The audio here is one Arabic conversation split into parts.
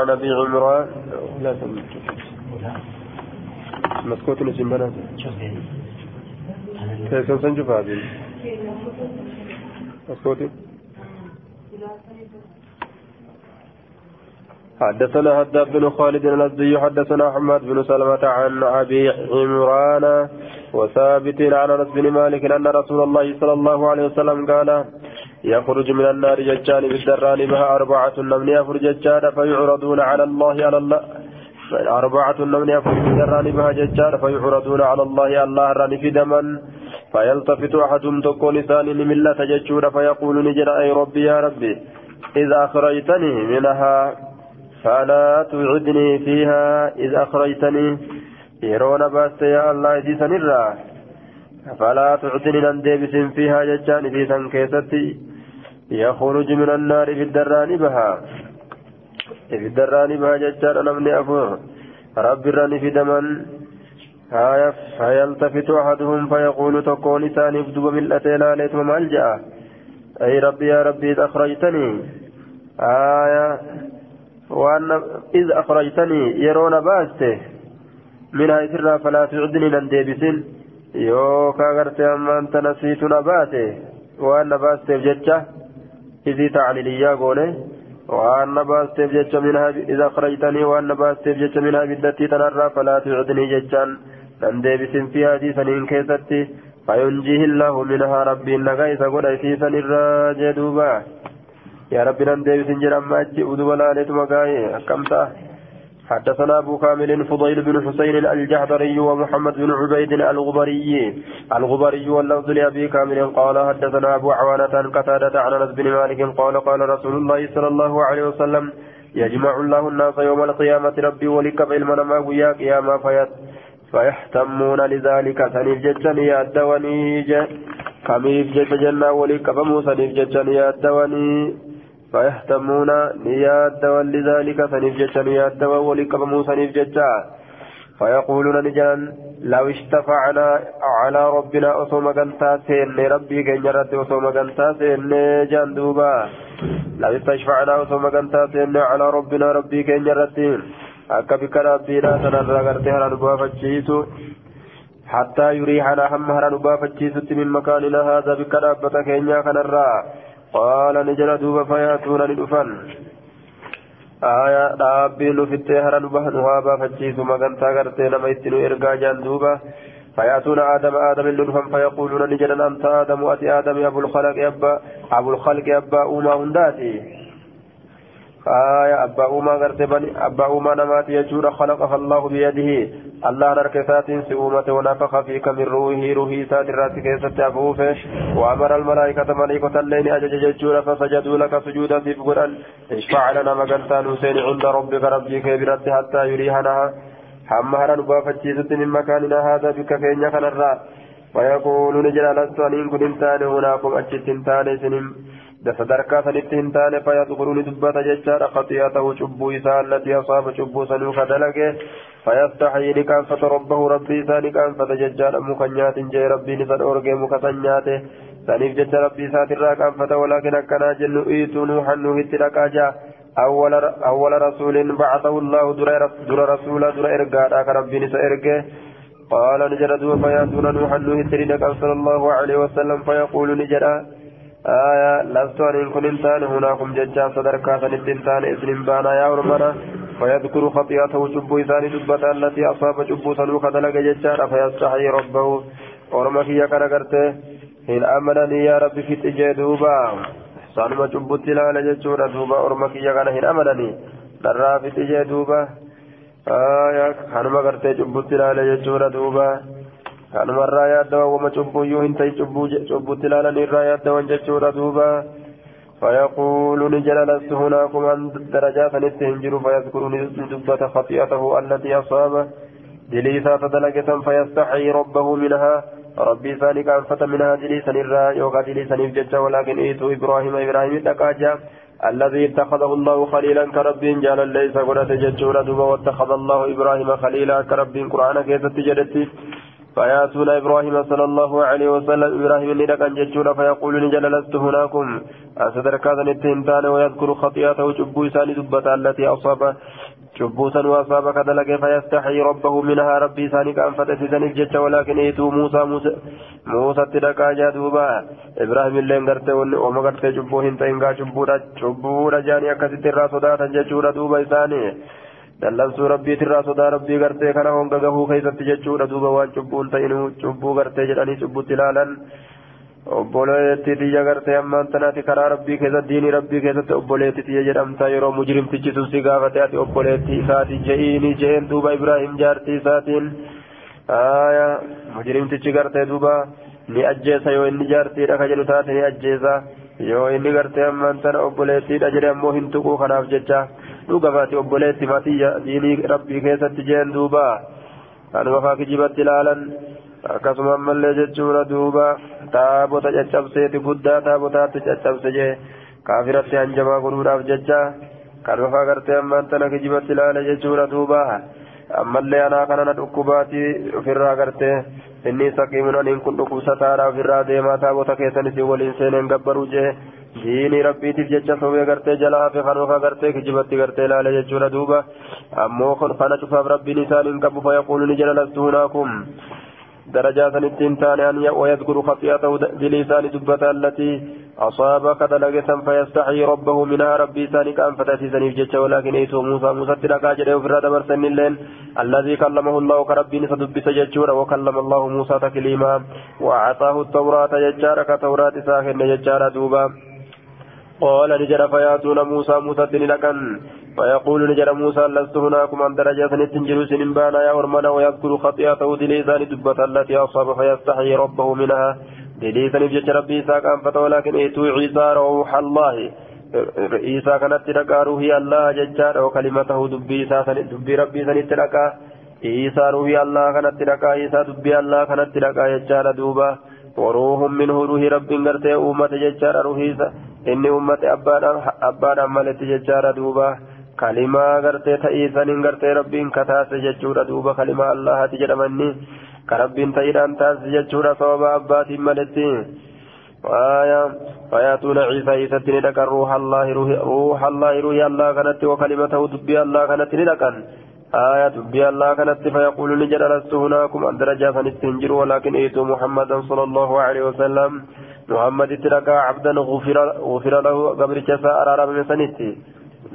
عن ابي عمران. لا مسكوت نسيم بنات. كيف سنجف هذه مسكوت حدثنا هداب بن خالد الأزدي حدثنا حماد بن سلمة عن أبي عمران وثابت عن أنس بن مالك أن رسول الله صلى الله عليه وسلم قال يخرج من النار ججان بالدران بها أربعة نمن يخرج ججان فيعرضون على الله على الله أربعة نمن يخرج بالدران بها ججان فيعرضون على الله الله ران في دما فيلتفت أحدهم تكون ثاني ملة ججور فيقول نجر أي ربي يا ربي إذا أخرجتني منها فلا تعدني فيها إذا أخرجتني يرون باست يا الله إذا سنرى فلا تعدني لن ديبس فيها ججان في سنكيستي يخرج من النار في الدران بها. في الدران بها ججان نمني أفور رب الراني في دمن. هايا فيلتفت أحدهم فيقول تكون ثاني بدو ملأتي لا ليت ملجأ أي ربي يا ربي إذ أخرجتني. آية. وأن إذ أخرجتني يرون باسته. منها إسرا فلا تعدني لن ديبسن يوكا غرتي أما أنت نسيت نباته وأن باسته بججة إذ تعليليا قوله وأن باسته بججة منها إذا أخرجتني وأن باسته بججة منها بدتي تنرى فلا تعدني ججان لن ديبسن في هذه سنين كيستي فينجيه الله منها ربي نغيث قد أيسيسا الراجي يا رب نندي سنجر أما أجي أدو لالت مقاي أكمتا حدثنا أبو كامل فضيل بن حسين الجحدري ومحمد بن عبيد الغبري. الغبري واللفظ لأبي كامل قال حدثنا أبو عوانة قتادة عن أنس بن مالك قال قال رسول الله صلى الله عليه وسلم يجمع الله الناس يوم القيامة ربي ولك بالمنما ويا قيامة فيت فيحتمون لذلك سنيف جتني يا الدواني كميف جت جنة ولك فمو سنيف جتني يا الدواني فيهتمون نياد ولذلك سنيف جتشا نياد ولك موسى نيف جتشا فيقولون نجان لو اشتفعنا على ربنا أصوم قنتا سين ربي كن جرت أصوم قنتا سين جان دوبا. لو استشفعنا أصوم قنتا سين على ربنا ربي كن akka bikka rabbiidha sanarraa gartee hara nu baafachiisu حتى يريحنا هم هرا نبافتشيسة من مكاننا هذا بك رابة كينيا كنرا قال نجل دوبا فياتون لدفن آية hara nu bahan waa baafachiisu magantaa gartee nama itti nu ergaa jaan duuba فيأتون آدم آدم اللنفا فيقولون نجدا أنت آدم أتي آدم أبو الخلق أبا أبو الخلق أبا أوما هنداتي. آية أبا أوما غرتبني أبا أوما نمات يجور خلقها الله بيده. الله نركسات سؤومة ونفخ فيك من روحه روحي سات الرات كيسة أفوفه وأمر الملائكة ملائكة اللين أجج يجور فسجدوا لك سجودا في فقران اشفع لنا مقنتان حسين عند ربك ربك برد حتى يريحنا. حمهرا نبافتشيست من مكاننا هذا بك كينيا كنرا ويقول نجل لست أن كنت هناكم أجت sadarkaa khati'atahu cubbuu isaa allatii asaaba cubbuu sanuu ka dalage fayastaxyii ni qaanfata rabbahu rabbii isaa ni qaanfata jechaadha muka nyaatin jee rabbiin isa dhoorgee muka san nyaate saniif jecha rabbii isaatirraa qaanfata walaakin akkanaa jennu iituu nuuhan nuuhitti dhaqaa jaa أول رسول بعثه الله در رسولا در إرقادا كربين سإرقه قال نجد فياتون نوحا نوح صلى الله عليه وسلم فيقول نجد آية لست أن كن إنسان هناكم ججا صدركا سنت إنسان إسلم بانا يا أرمنا فيذكر خطيئته شبو إسان دبتا التي أصاب شبو سنوك دلق ججا فيستحي ربه. أرمك يا كنغرته إن أمنني يا ربي في تجدوبا سانما شبو تلال ججورا دوبا. أرمك يا كان إن أمنني درا في تجدوبا آية كانما غرته شبو تلال ججورا دوبا. Kanumarraa yaaddawan wama cubbuyyuu hin ta'i cubbutti ilaalan irraa yaaddawan jechuudha duuba. فيقول نجل لست هناكم عن درجات نتهنجر فيذكر ندبة خطيئته التي أصاب دليسا فدلقة فيستحي ربه منها ربي ذلك أنفت منها دليسا الرا يوغا دليسا نفجج ولكن إيتو إبراهيم إبراهيم تقاجا الذي اتخذه الله خليلا كرب جال ليس قرأت ججورا واتخذ الله إبراهيم خليلا كرب قرآن كيف تجدت فياتون إبراهيم صلى الله عليه وسلم إبراهيم اني لك انجتشون فيقول نجل لست هناكم. اسدر كذا نتهنتان ويذكر خطيئته جبو ساني دبتا التي اصاب جبوسا وأصاب كذا لك فيستحي ربه منها ربي ساني كأن فتسسن الجج ولكن إيتو موسى موسى موسى تدكا جادوبا. إبراهيم اللي انغرت وما غرت جبو هنتا انغا جبو جبو جاني اكست الراسودات ججورا دوبا ساني. Dallamsuu rabbiitirraa sodaa rabbii gartee kana honga gahuu keessatti jechuudha duuba waan cubbuun ta'inu cubbuu gartee jedhanii cubbutti ilaalan obboleetti xiyya gartee ammaan tanaati karaa rabbii keessatti diinii rabbii keessatti obboleetti xiyya jedhamta yeroo mujrimtichi si gaafate ati obboleetti isaati je'iini je'een duuba ibraahim jaartii isaatiin mujrimtichi gartee duuba ni ajjeesa yoo inni jaartiidha ka jedhu taate ni ajjeesa yoo inni gartee ammaan tana obboleettiidha jedhe ammoo hin tuquu kanaaf jecha dhugafaati obboleetti matiyya diinii rabbii keessatti jeen duuba kanuma faa kijibatti ilaalan akkasuma ammallee jechuudha duuba taabota caccabseeti guddaa taabotaatti caccabse jee kaafiratti hanjamaa godhuudhaaf jecha kanuma faa gartee ammaan tana kijibatti ilaale jechuudha duuba ammallee anaa kanana dhukkubaati ofirraa gartee inni saqiimun aniin kun dhukkubsataadha ofirraa deemaa taabota keessanis waliin seeneen gabbaruu jee diinii rabbiitiif jecha sobee gartee jala hafe kanuufa gartee kijibatti gartee ilaale jechuudha duuba. Ammoo kana cufaaf rabbiin isaan hin qabu fayaquulu ni jala lastu hunaakum درجات التنتان أن ويذكر خطيئته بلسان دبة التي أصاب كدلقة فيستحي ربه منها ربي سانك أن فتاتي جتش ولكن إيتو موسى موسى تلقى جده الرد برسن اللين الذي كلمه الله كربي نسدب سجتشورا وكلم الله موسى تكليما وأعطاه التوراة جتشارا كتوراة ساخن جتشارا دوبا قال نجر فياتون موسى موسى لكن فيقول نجر موسى لست هناكم عن درجة تنجل سنين بانا يا ورمنا ويذكر خطيئته دليسان دبة التي أصاب فيستحي ربه منها. دليسان بجج ربي ساكا ولكن إيتو عيسى روح الله. عيسى كانت تلقى روحي الله ججار وكلمته دبي دبي ربي سن تلقى. عيسى روحي الله كانت تلقى. عيسى دبي الله كانت تلقى ججار دوبا. وروح منه روحي ربي غرتي أمة ججار روحي inni ummate abbaadhaan maletti jechaadha duuba kalimaa gartee ta'iisaniin gartee rabbiin kataase jechuudha duuba kalimaa allahati jedhamanni ka rabbiin ta'iidhaan taasise jechuudha sababa abbaatiin maletti فياتون عيسى عيسى ندقا روح الله روح الله روح الله كانت وكلمته دبي الله كانت ندقا آية دبي الله كانت فيقول لجل لست هناكم أن درجة فنستنجر ولكن إيتوا محمدا صلى الله عليه وسلم محمد تلقى عبدا غفر, له قبر جسا أرار من سنتي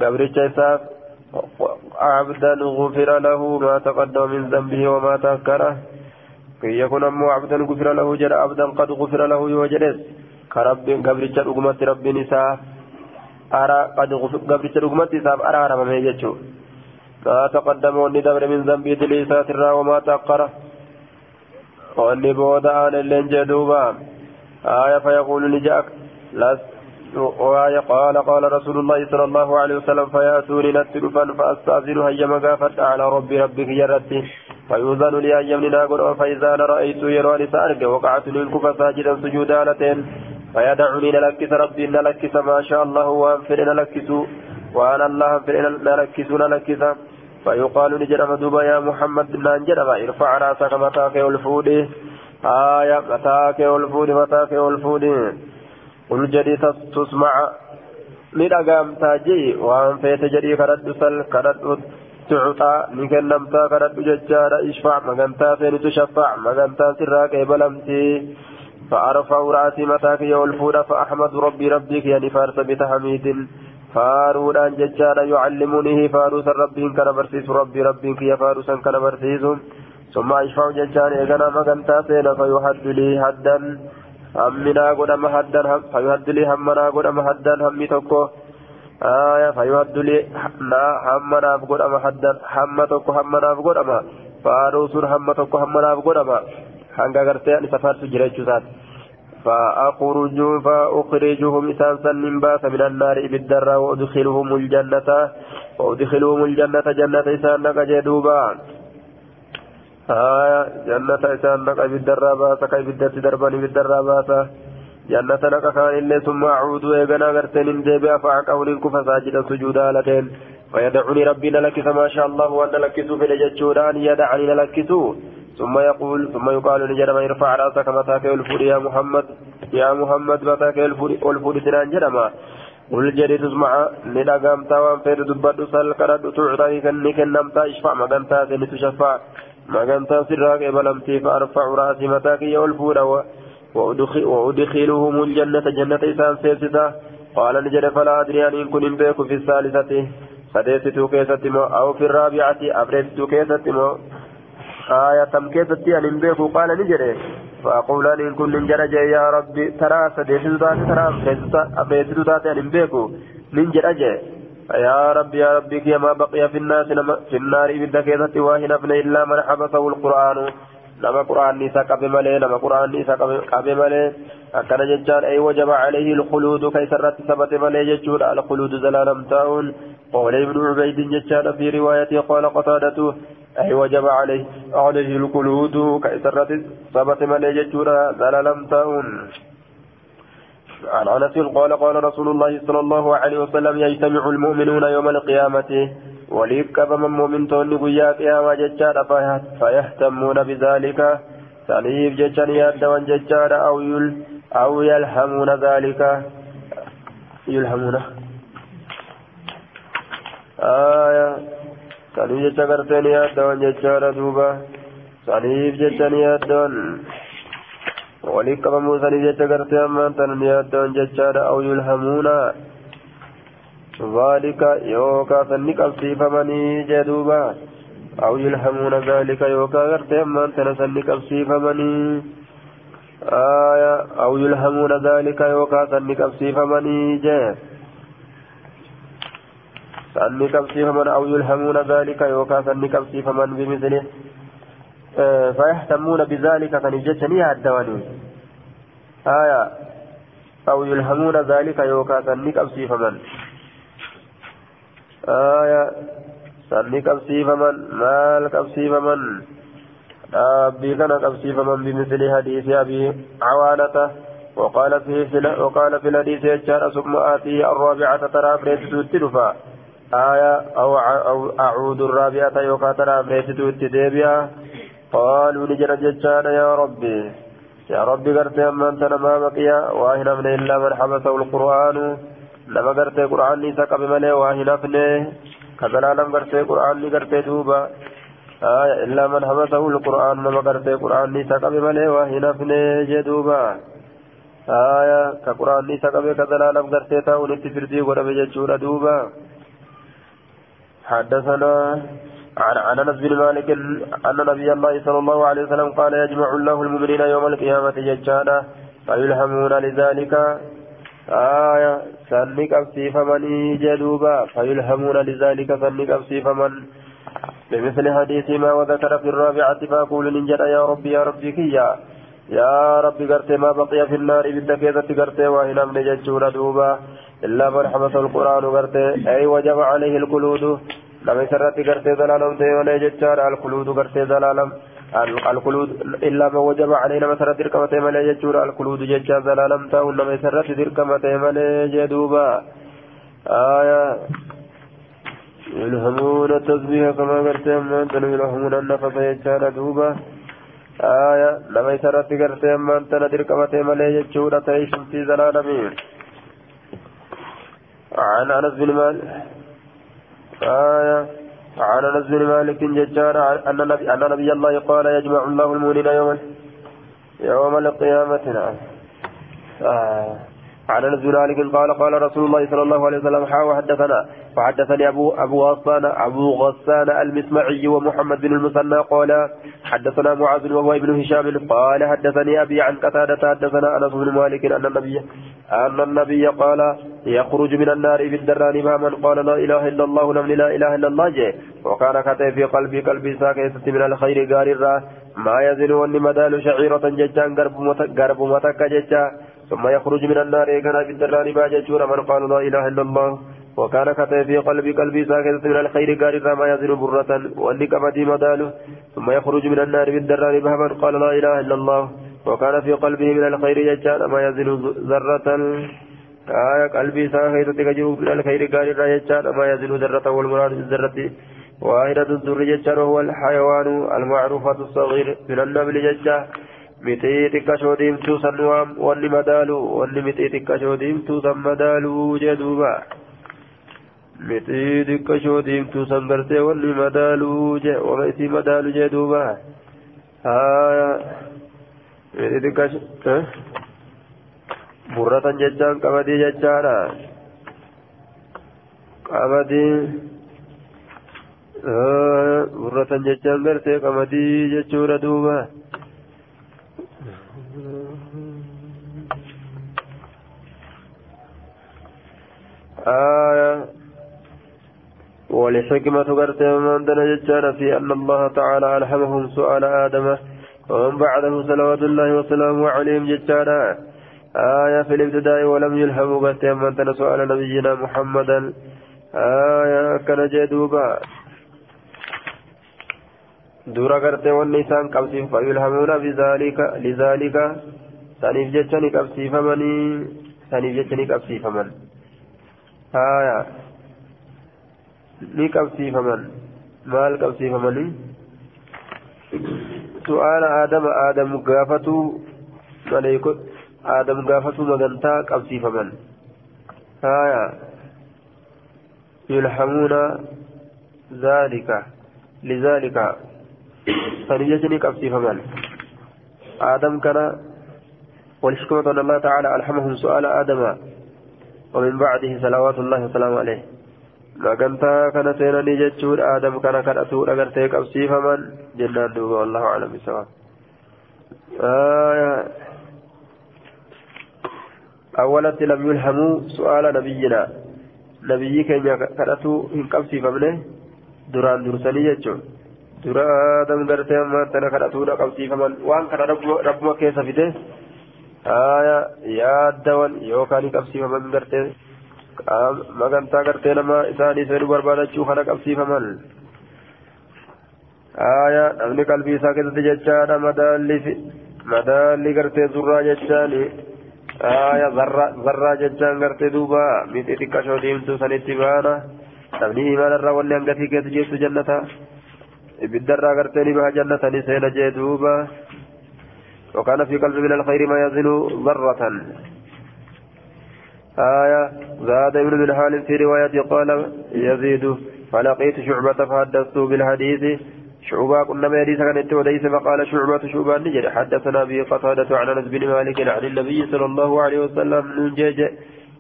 قبر جسا عبدا غفر له ما تقدم من ذنبه وما تذكره كي يكون أمو عبدا غفر له جل عبدا قد غفر له يوجلس كرب قبر جسا رب نساء أرى قد قبر جسا نساء أرار من يجو ما تقدم وندبر من ذنبه دليسات الرا وما تأخره وأني اللين جدوبا آية فيقول لجاك وآية قال قال رسول الله صلى الله عليه وسلم فيأتوني نتلفا فأستأذن هيا مقافت على ربي ربك يرتي فيؤذن لي أيام ناقل فإذا أنا رأيت يراني سأرك وقعت منكم ساجدا سجودا لتين فيدعني نلكس ربي نلكس ما شاء الله وأنفر نلكس وأنا الله أنفر نلكس نلكس. فيقال نجرم دوبا يا محمد نانجرم ارفع رأسك متاك والفودي آية متاك والفودي متاك والفودي قل جدي تسمع. ندقام تاجي. وان فيت جدي كرد سل كرد تعطى. نكلمتا كرد ججارة اشفع مغنتا فين تشفع. مغنتا سراك بلمتي فأرفع رأسي متاك والفود. فأحمد ربي ربك. يعني فارس بتحميد. فارودان ججارا يعلمونه فاروسا ربين كان برسيس. ربي ربين كي فاروسا كان برسيس. ثم أشفع ججارا إغنى مغنتا سينا فيحد لي حدا همنا قدام حدا فيحد لي همنا قدام حدا همي تكو آية فيحد لي همنا قدام حدا. هم تكو همنا قدام فاروس هم تكو همنا قدام hanga gartee ani safartu jira فأخرج فأخرجهم إسانسا من باس من النار بالدرة وأدخلهم الجنة. وأدخلهم الجنة جنة إسان نقا جدوبا. آية جنة إسان نقا بالدرة باسا كي بدت درباني بالدرة باسا جنة نقا كان إلا ثم أعود ويغنى غرتين ديبا فأقول كفا ساجدا سجودا لتين ويدعوني ربي لكس ما شاء الله وأن لكسوا في الججودان يدعني لكسوا ثم يقول ثم يقال لجرم ارفع رأسك متاك الفود يا محمد يا محمد متاك الفود سنان جرما قل جري تسمع لنقام تاوان فير دبت سل كرد تعطاني كنك النمتا اشفع مغنتا سن تشفع مغنتا سراك بلمتي فارفع راسي متاك يا الفود وأدخلهم الجنة جنة إسان سيستا قال نجد فلا أدري أن كن بيك في الثالثة سديستو كيستمو أو في الرابعة أفريستو كيستمو آية تم كيستي أن بيك قال نجد فأقول أن كن نجد يا ربي ترى سديستو تاتي ترى أفريستو تاتي أن بيك نجد يا ربي يا ربي كما بقي في الناس في النار إذا كيستي واهنا إلا من حبسه القرآن nama quraanni isa qabe malee nama quraanni isa qabe malee akkana jechaan ay wajaba alayhi alkhuluudu ka isarratti sabate malee jechuudha alkhuluudu zalaalam taa'uun قول ابن عبيد جتان في روايته قال قتادته أي وجب عليه عليه الخلود كإسرة ثبت ملي جتورا زلالم تاون عن انس قال قال رسول الله صلى الله عليه وسلم يجتمع المؤمنون يوم القيامه qabaman moomintoonni guyyaa qiyaamaa jechaadha fayyahtammuuna bizaalika saniif jecha ni yaaddawan jechaadha aw yalhamuuna zaalika yulhamuuna aya saniif jecha gartee ni yaaddawan jechaadha duuba saniif jecha ni qabamuu saniif jecha gartee ammaan tana ni yaaddawan jechaadha aw yulhamuuna ذلك يوكا سنك أبسيفمني جدوبا. أو يلهمون ذلك يوكا غرتهم من تنسنك أبسيفمني آية أو يلهمون ذلك يوكا سنك أبسيفمني جه سنك أبسيفمن أو يلهمون ذلك يوكا سنك أبسيفمن بمثله. فيهتمون بذلك فنجتني الدواني آية. أو يلهمون ذلك يوكا سنك أبسيفمن آية. سني كبسيفمن مال كبسيفمن أبي كان كبسيفمن بمثل حديث أبي عوانة. وقال في وقال في الحديث يجار ثم آتي الرابعة ترى بريت تلفا آية. أو أو أعود الرابعة يوكا ترى بريت تديبيا قالوا نجر ججار يا ربي. يا ربي قرت أما أنت ما بقي واهنا من إلا من حبسه القرآن gartee qura'aanni isa qabe malee waa hin hafne kazalaalam gartee qura'aanni gartee duuba illaa man habasahu lqur'aan nama gartee qura'aanni isa qabe malee waa hin hafne jee duuba aya ka qura'aanni isa qabe kazalaalam gartee taa'uun itti firdii godhame jechuudha duuba حدثنا عن أنس بن مالك أن نبي الله صلى الله عليه وسلم قال يجمع الله المؤمنين يوم القيامة ججانا فيلهمون لذلك. آية سنك أبسيفمني جدوبا فيلهمون لذلك سنك أبسيفمن بمثل حديث ما وذكر في الرابعة فأقول ننجد يا ربي يا ربي كيا. يا ربي قرت ما بقي في النار بالدكيزة قرت وهنا من ججور دوبا. إلا من حبس القرآن قرت أي وجب عليه القلود. لم يسرت قرت ذلالم ديوان ججار القلود قرت ذلالم القلود إلا ما وجب علينا مسرة دركمة ملي يجور القلود ججا زلالم تاون ما مسرة دركمة ملي جدوبا آية يلهمون التسبيح كما قلت أمان يلهمون النفس يجار دوبا آية لما يسرة قلت أمان تندركمة ملي يجور تيش في زلالمين عن أنس بن مالك آية. عن انس بن مالك ججار أن نبي, أن نبي الله قال يجمع الله المؤمنين يوم يوم القيامة. آه. عن انس بن مالك قال قال رسول الله صلى الله عليه وسلم حا وحدثنا وحدثني أبو أبو غسان أبو غسان المسمعي ومحمد بن المثنى قال حدثنا معاذ وهو ابن هشام قال حدثني أبي عن قتادة حدثنا أنس بن مالك أن النبي أن النبي قال يخرج من النار في الدران ما من قال لا إله إلا الله نمن لا إله إلا الله. جي وكان كتب في قلبي قلبي ساكت من الخير قال ما يزن وني مدال شعيرة ججان قرب متك ججا ثم يخرج من النار كان في الدران باججور من قال لا إله إلا الله. وكان كتب في قلبي قلبي ساكت من الخير قال ما يزن برة. وأني كمدي مداله. ثم يخرج من النار في الدران بهما قال لا إله إلا الله. وكان في قلبه من الخير يجان ما يزن ذرة. آية قلبي ساكت تجو من الخير قال يجان ما يزن ذرة. والمراد بالذرة واحدة الدر جتان وهو الحيوان المعروفة الصغير من النبل جتان mitee xiqqashoo deemtuu san wanni madaalu wanni mitee xiqqashoo deemtuu san madaalu jee duuba mitee xiqqashoo deemtuu san gartee wanni madaalu jee wama isii madaalu jee duuba haa mitee xiqqashoo burratan jechaan qamadii jechaadha qamadii burratan jechaan gartee qamadii jechuudha duuba. آية. ولحكمة قرتي من دنا ججانا في أن الله تعالى ألهمهم سؤال آدم. ومن بعده صلوات الله وسلامه عليهم ججانا آية في الابتداء ولم يلهموا قرتي من سؤال نبينا محمدا آية كان جدوبا. dura gartee wanni isaan qabsiif fayulhamuuna bizaalika lizaalika saniif jecha ni qabsiifamanii saniif jecha ni qabsiifaman haya ni qabsiifaman maal qabsiifamanii su'aala aadama aadamu gaafatuu maleeko aadamu gaafatuu magantaa qabsiifaman haya yulhamuuna ذلك لذلك فنجتني قبسيفمان آدم كان والحكمة أن الله تعالى ألحمهم سؤال آدم ومن بعده صلوات الله وسلامه عليه. مكانتا كان سيناني جتشور آدم كان كان أسور أغرتي قبسيفمان جنان دوبا والله أعلم بسواء آية أولا لم يلهموا سؤال نبينا. نبي كان كان إن قبسيفمنه duraan dursanii jechuun dura aadam gartee ammaan tana kadhatuudha qabsiifaman waan kana rabbuma keessa fide aya yaaddawan yookaan qabsiifaman gartee magantaa gartee nama isaanii seenuu barbaadachuu kana qabsiifaman aya namni qalbii isaa keessatti jechaadha madaalli madaalli gartee zurraa jechaani aya zarraa jechaan gartee duuba mixii xiqqashoo diimtuu sanitti baana namni imaanarraa wanni hangatii keessa jeessu jannata ibiddarraa gartee ni baha jannata ni seena jee duuba وكان في قلب من الخير ما يزن ذرة. آية زاد ابن بن حال في رواية قال يزيد فلقيت شعبة فحدثت بالحديث. شعبة كنا ما يديس كان وليس فقال شعبة شعبة نجد حدثنا به قتادة عن أنس بن مالك عن النبي صلى الله عليه وسلم نجج.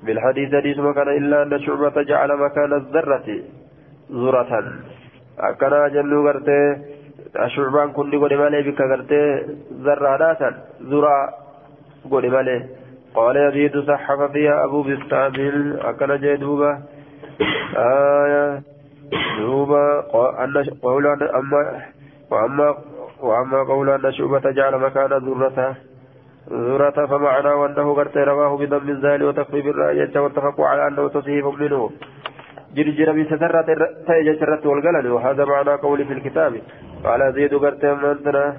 بالحديث حديث ما كان إلا أن شعبة جعل مكان الذرة ذرة. أكنا جنو قرتي shucbaan kun ni godhe malee bikka gartee zarraadhaasan zuraa godhe malee. قال يزيد صحف فيها أبو بستام أكل جدوبة آية دوبة أن قول أما وأما وأما قول أن شعبة جعل مكان ذرته ذرة فمعنى وأنه قد رواه بضم الزال وتخفيف الرأي واتفقوا على أنه تصحيف منه جرجر بسسرة تأجى شرة والقلم وهذا معنى قولي في الكتاب. قال زيد قرت أنتنا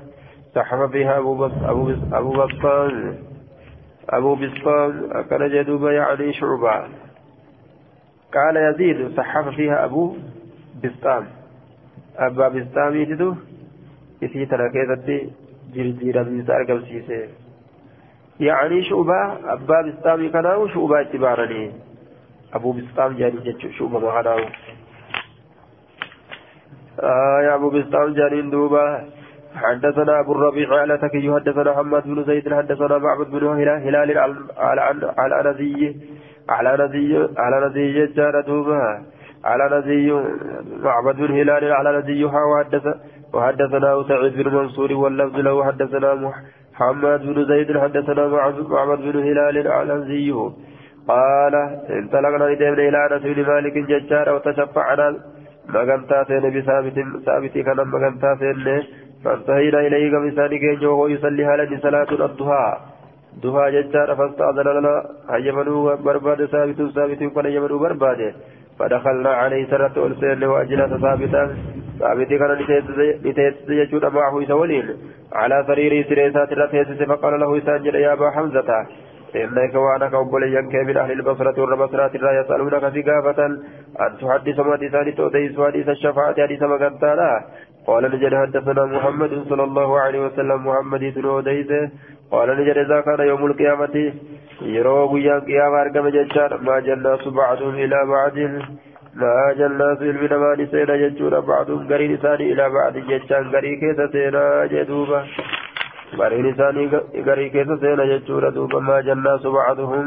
سحف فيها أبو بس أبو بس أبو بسطان أبو بسطان أكل جدوب يعني شعبة. قال يزيد سحف فيها أبو بسطام. أبا بسطام يجدو؟ إسي تركيزة جرجيرا بيسار قبسيسي يعني شعبة أبا بسطام كانوا شعبة اعتبارني. أبو بسطام جاني جتشو شعبة مهناو آه يا أبو بسطام جانين دوبا حدثنا أبو الربيع على تكي حدثنا محمد بن زيد حدثنا معبد بن هلال على على نزي على نزي على نزي جار دوبا على نزي معبد بن هلال على نزي وحدث وحدثنا سعيد بن منصور واللفظ له حدثنا محمد بن زيد حدثنا معبد بن هلال على نزي قال انطلقنا إلى أنس بن مالك ججار وتشفعنا. مغنتا سين بثابت ثابت كان مغنتا سين فانتهينا إليه كم كينجو وهو يصلي هالا صلاة الضحى. ضحى ججار فاستأذن لنا. هيمنوا برباد ثابت ثابت كان يمنوا برباد. فدخلنا عليه سرة ألسين وأجلس ثابتا ثابت كان لتيسس يجود معه يسولين. على سرير سريسات الرتيسس فقال له إسان يا أبا حمزة. إنك وأنك أبوليك من أهل البصرة والبصرة لا يسألونك في قافة أن تحدث تسالي تؤديس حديث الشفاعة حديث مقنطانا قال. نجد حدثنا محمد صلى الله عليه وسلم محمد تنوديس قال نجد إذا كان يوم القيامة يروا قيام قيام أرقم ججار ما جناس بعضهم إلى بعض. ما جناس المنمان سينا ججور بعضهم قرين ثاني إلى بعض ججان قري كيس سينا جدوبا قرين ثاني قري كيس سينا ججور دوبا ما جناس بعضهم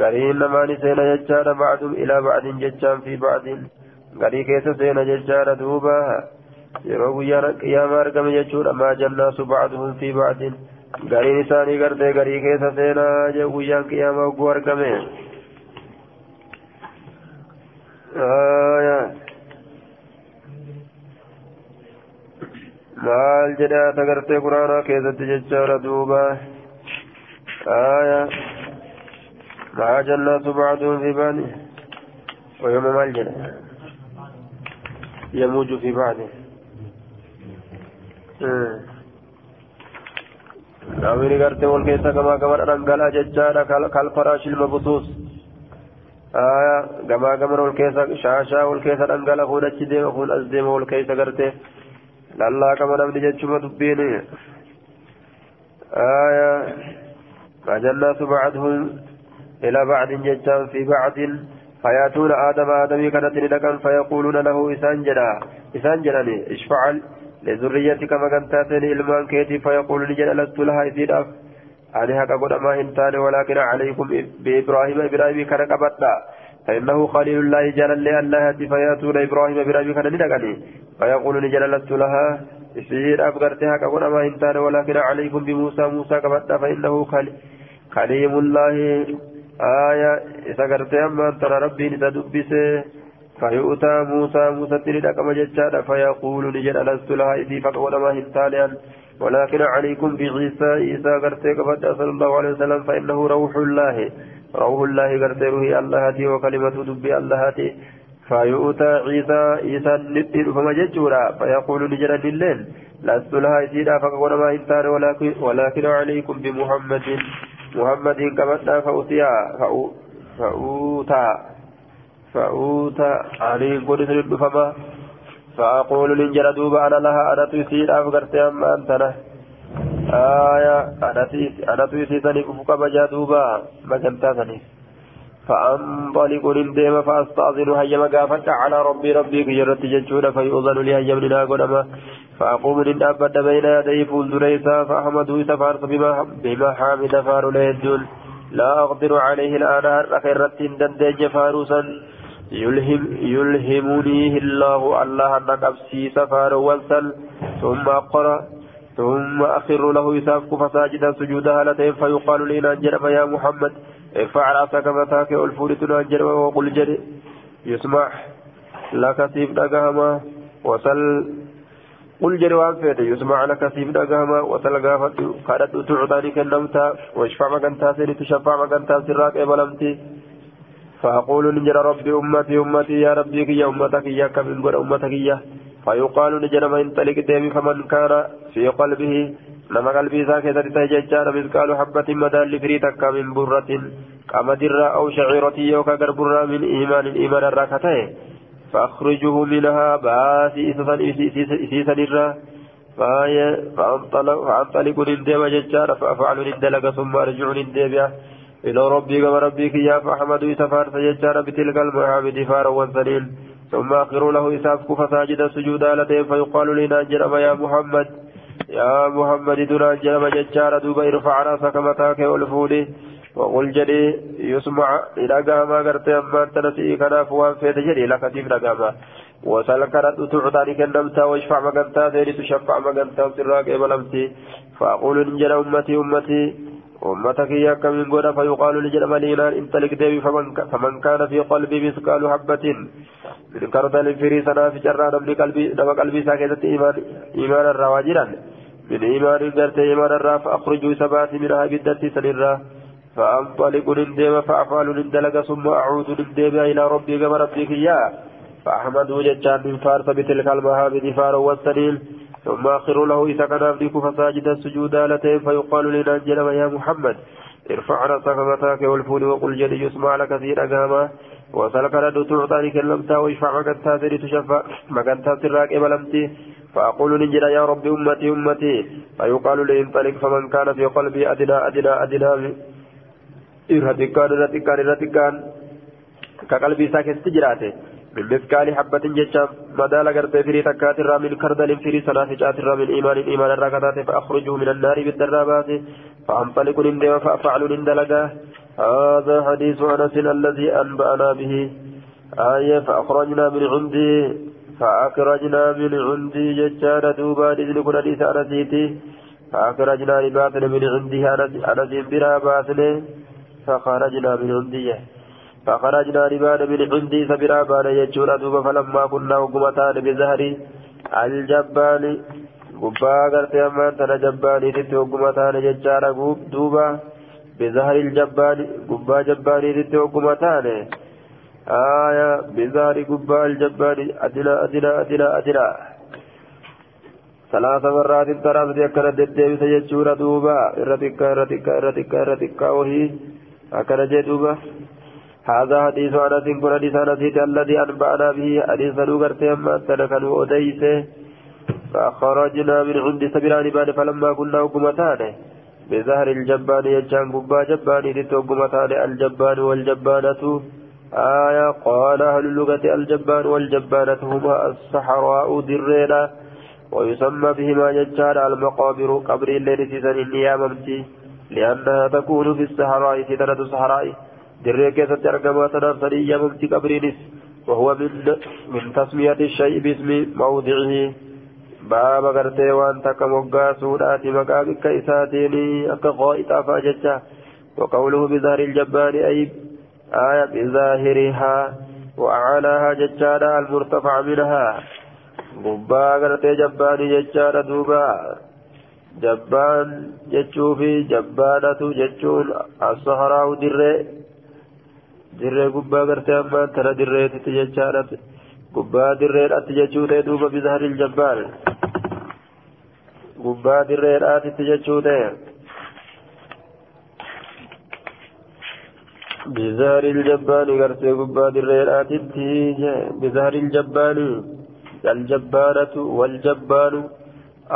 قرين نمان سينا ججار بعضهم إلى بعض ججان في بعض قري كيس سينا ججار دوبا yeroo guyyaan qiyaamaa argame jechuudha maa jannaasu ba'aduhum fi ba'adin gariin isaanii gartee garii keessa seenaa jee guyyaan qiyaamaa ogguu argame maal jedhe ata gartee quraanaa keessatti jechaadha duuba aya maa jannaasu ba'aduhum fi ba'adin ويوم ما الجنة يموج في بعده namni gartee wal keessa gamaa gamana dhangalaa jechaadha kalfaraash ilma butuus gamaa gamana wal keessa shaashaa wal keessa dhangala kun achi deema gartee lallaaqama namni jechuma dubbiin فجنات بعدهم إلى بعد ججان في بعد. فيأتون آدم آدمي كانت لكم فيقولون له إسان جدا إسان جدا اشفعل لذريتك مكانتاتين إلمان كيتي. فيقول لجل لست لها إذن أنا هكا قد ما إنتان ولكن عليكم بإبراهيم. إبراهيم كان قبطنا فإنه خليل الله جل الله فيأتون إبراهيم إبراهيم كان ندقني فيقول لست لها إذن أفقرتها كقد ما إنتان ولكن عليكم بموسى موسى قبطنا فإنه خليم الله. آية إذا قرت أما ترى ربي ندبسه فيؤتى موسى موسى تلد كما جتشاد فيقول نجد ألست لها إذي فقود ما هنتاليا ولكن عليكم بعيسى عيسى قرتك فدا صلى الله عليه وسلم فإنه روح الله. روح الله قرته الله وكلمة دبي الله فيؤتى عيسى عيسى نتر فما جتشورا فيقول نجد لله لست لها إذي فقود ما هنتال ولكن, ولكن عليكم بمحمد. محمد كما فأوتيا. فأوتى. فأوتى. علي قد سند فما فأقول لنجر دوبا أنا لها أنا تيسير أفقرت أما أنت له. آية أنا تيسي أنا تيسي سني كفك بجا دوبا مجمتا سني فأنطلق لنديم فأستأذن هيا مقافة على ربي ربي كجرت جنشون فيؤذن لي هيا من قدما فأقوم لنأبد بين يدي فول دريسا فأحمد سفارت بما, بما حامد فار ليدون. لا أقدر عليه الآن أخيرت دندج فاروسا يلهم يلهمنيه الله الله أنك أبسي سفار وانسل. ثم أقرأ ثم أخر له يسافك فساجدا سجودا هالتين فيقال لي نانجرم يا محمد. ارفع رأسك متاك والفولت نانجرم وقل جري يسمع لك سيف دقهما وصل قل جري وانفيت يسمع لك سيف دقهما وصل قافت. قادت تعطاني كنمتا واشفع مكانتا سيري تشفع مكانتا سراك إبلمتي فأقول نجر ربي أمتي أمتي. يا ربي كي أمتك. يا قد أمتك. يا فيقال من تلك ديمي فمن كان في قلبه لما قلبي ساكت تججار مثقال حبة مدى لفريتك من برة قمدر أو شعيرة يوكا قربرة من إيمان الإيمان الراكته فأخرجه منها باسي إسيسا نرى فأنطلق ندم ججار فأفعل ندلق ثم أرجع ندم إلى ربي كما ربك يا فأحمد يسفار سيجار بتلك المعابد فارا وانسليل ثم آخر له إسافك فساجد سجودا لتين فيقال لنا جرم يا محمد. يا محمد دنا جرم ججار دوبا ارفع رأسك متاك والفولي وقل جدي يسمع إلى قاما قرت أما تنسي كناف وانفيت جدي لك تيم نقاما وسلكرت تعطاني كنمتا واشفع مقنتا ذيري تشفع مقنتا وسراك إبلمتي. فأقول نجر أمتي أمتي. أمتك يا كمن قد فيقال لجنب الإيمان انطلق ديبي فمن, فمن كان في قلبي مثقال حبة من كردل فري سنا في جرى نمني قلبي نما قلبي ساكتة إيمان إيمان الرواجرا من إيمان قرت إيمان الرا فأخرج سبات منها بالدرس سنرا فأنطلق نندم فأفعل نندلق ثم أعود نندم إلى ربي كما ربك يا فأحمد ججان من فارس بتلك المهابد فار والسليل ثم آخر له إذا كان أبديك فساجد السجود لتين فيقال لنا جنب يا محمد ارفع رأسك متاك والفول وقل جد يسمع لك كثير أقاما وسلك رد تعطاني كلمتا ويشفع مكانتا سري تشفع مكانتا سراك إبلمتي فأقول نجد يا رب أمتي أمتي. فيقال لي انطلق فمن كان في قلبي أدنى أدنى أدنى. إرهتكان إرهتكان إرهتكان كقلبي ساكت تجراته من مثقال حبة جتشا مدال غرت فري تكات من كردل فري سنافجات من إيمان إيمان الركضات فأخرجه من النار بالدرابات فأنطلق نندم فأفعل نندلقه هذا حديث أنس الذي أنبأنا به آية فأخرجنا من عندي فأخرجنا من عندي ججار دوبا إذن كن حديث أنسيتي فأخرجنا لباطن من عندي أنس بلا باطن فخرجنا من عندي فخرجنا من عندي سبرا بان يجور دوبا فلما كنا وقمتان بزهري. الجبال gubbaa gartee ammaan tana jabbaaniititti hogguma taane jechaadha duuba bizahari jabbaani gubbaa jabbaaniititti hogguma taane آية بزار قبال الجبار أدنى أدنى أدنى أدنى ثلاث مرات ترى بدي أكنا ددي سيجورا دوبا إرتكا إرتكا إرتكا إرتكا وهي. أكنا جدوبا. هذا حديث أنس كن حديث أنس الذي أنبأنا به حديث نوغر تيما تنكن أديسه فخرجنا من عند سبيل بان فلما كنا حكمتان بظهر الجبان يجان قبا جبان لتوقمتان الجبان والجبانة. آية قال أهل اللغة الجبان والجبانة هما الصحراء درينا. ويسمى بهما ججار المقابر قبر الليل سيزن النياممتي لأنها تكون في الصحراء سيدنة الصحراء. دري كيسة أرقما تنافسني ياممتي قبرينس وهو من من تسمية الشيء باسم موضعه gartee waan takka moggaasuudhaati maqaa bikka isaatiin akka qoo'ixaa fa'a jecha. وقوله بظهر الجبار أي آية بظاهرها وأعلاها ججارة المرتفع منها قبا قرتي جبان ججارة دوبا جبان جتشوفي جبانة جتشون الصحراء دري dirree gubbaa gartee abbaan tana dirreetitti jechaadha gubbaa dirreedhaatti jechuu ta'e duuba bizaharil jabbaal gubbaa dirreedhaatitti jechuu ta'e. Bizaharil jabbaani gartee gubbaa dirreedhaatitti bizaharil jabbaani. Aljabbaanatu waljabbaanu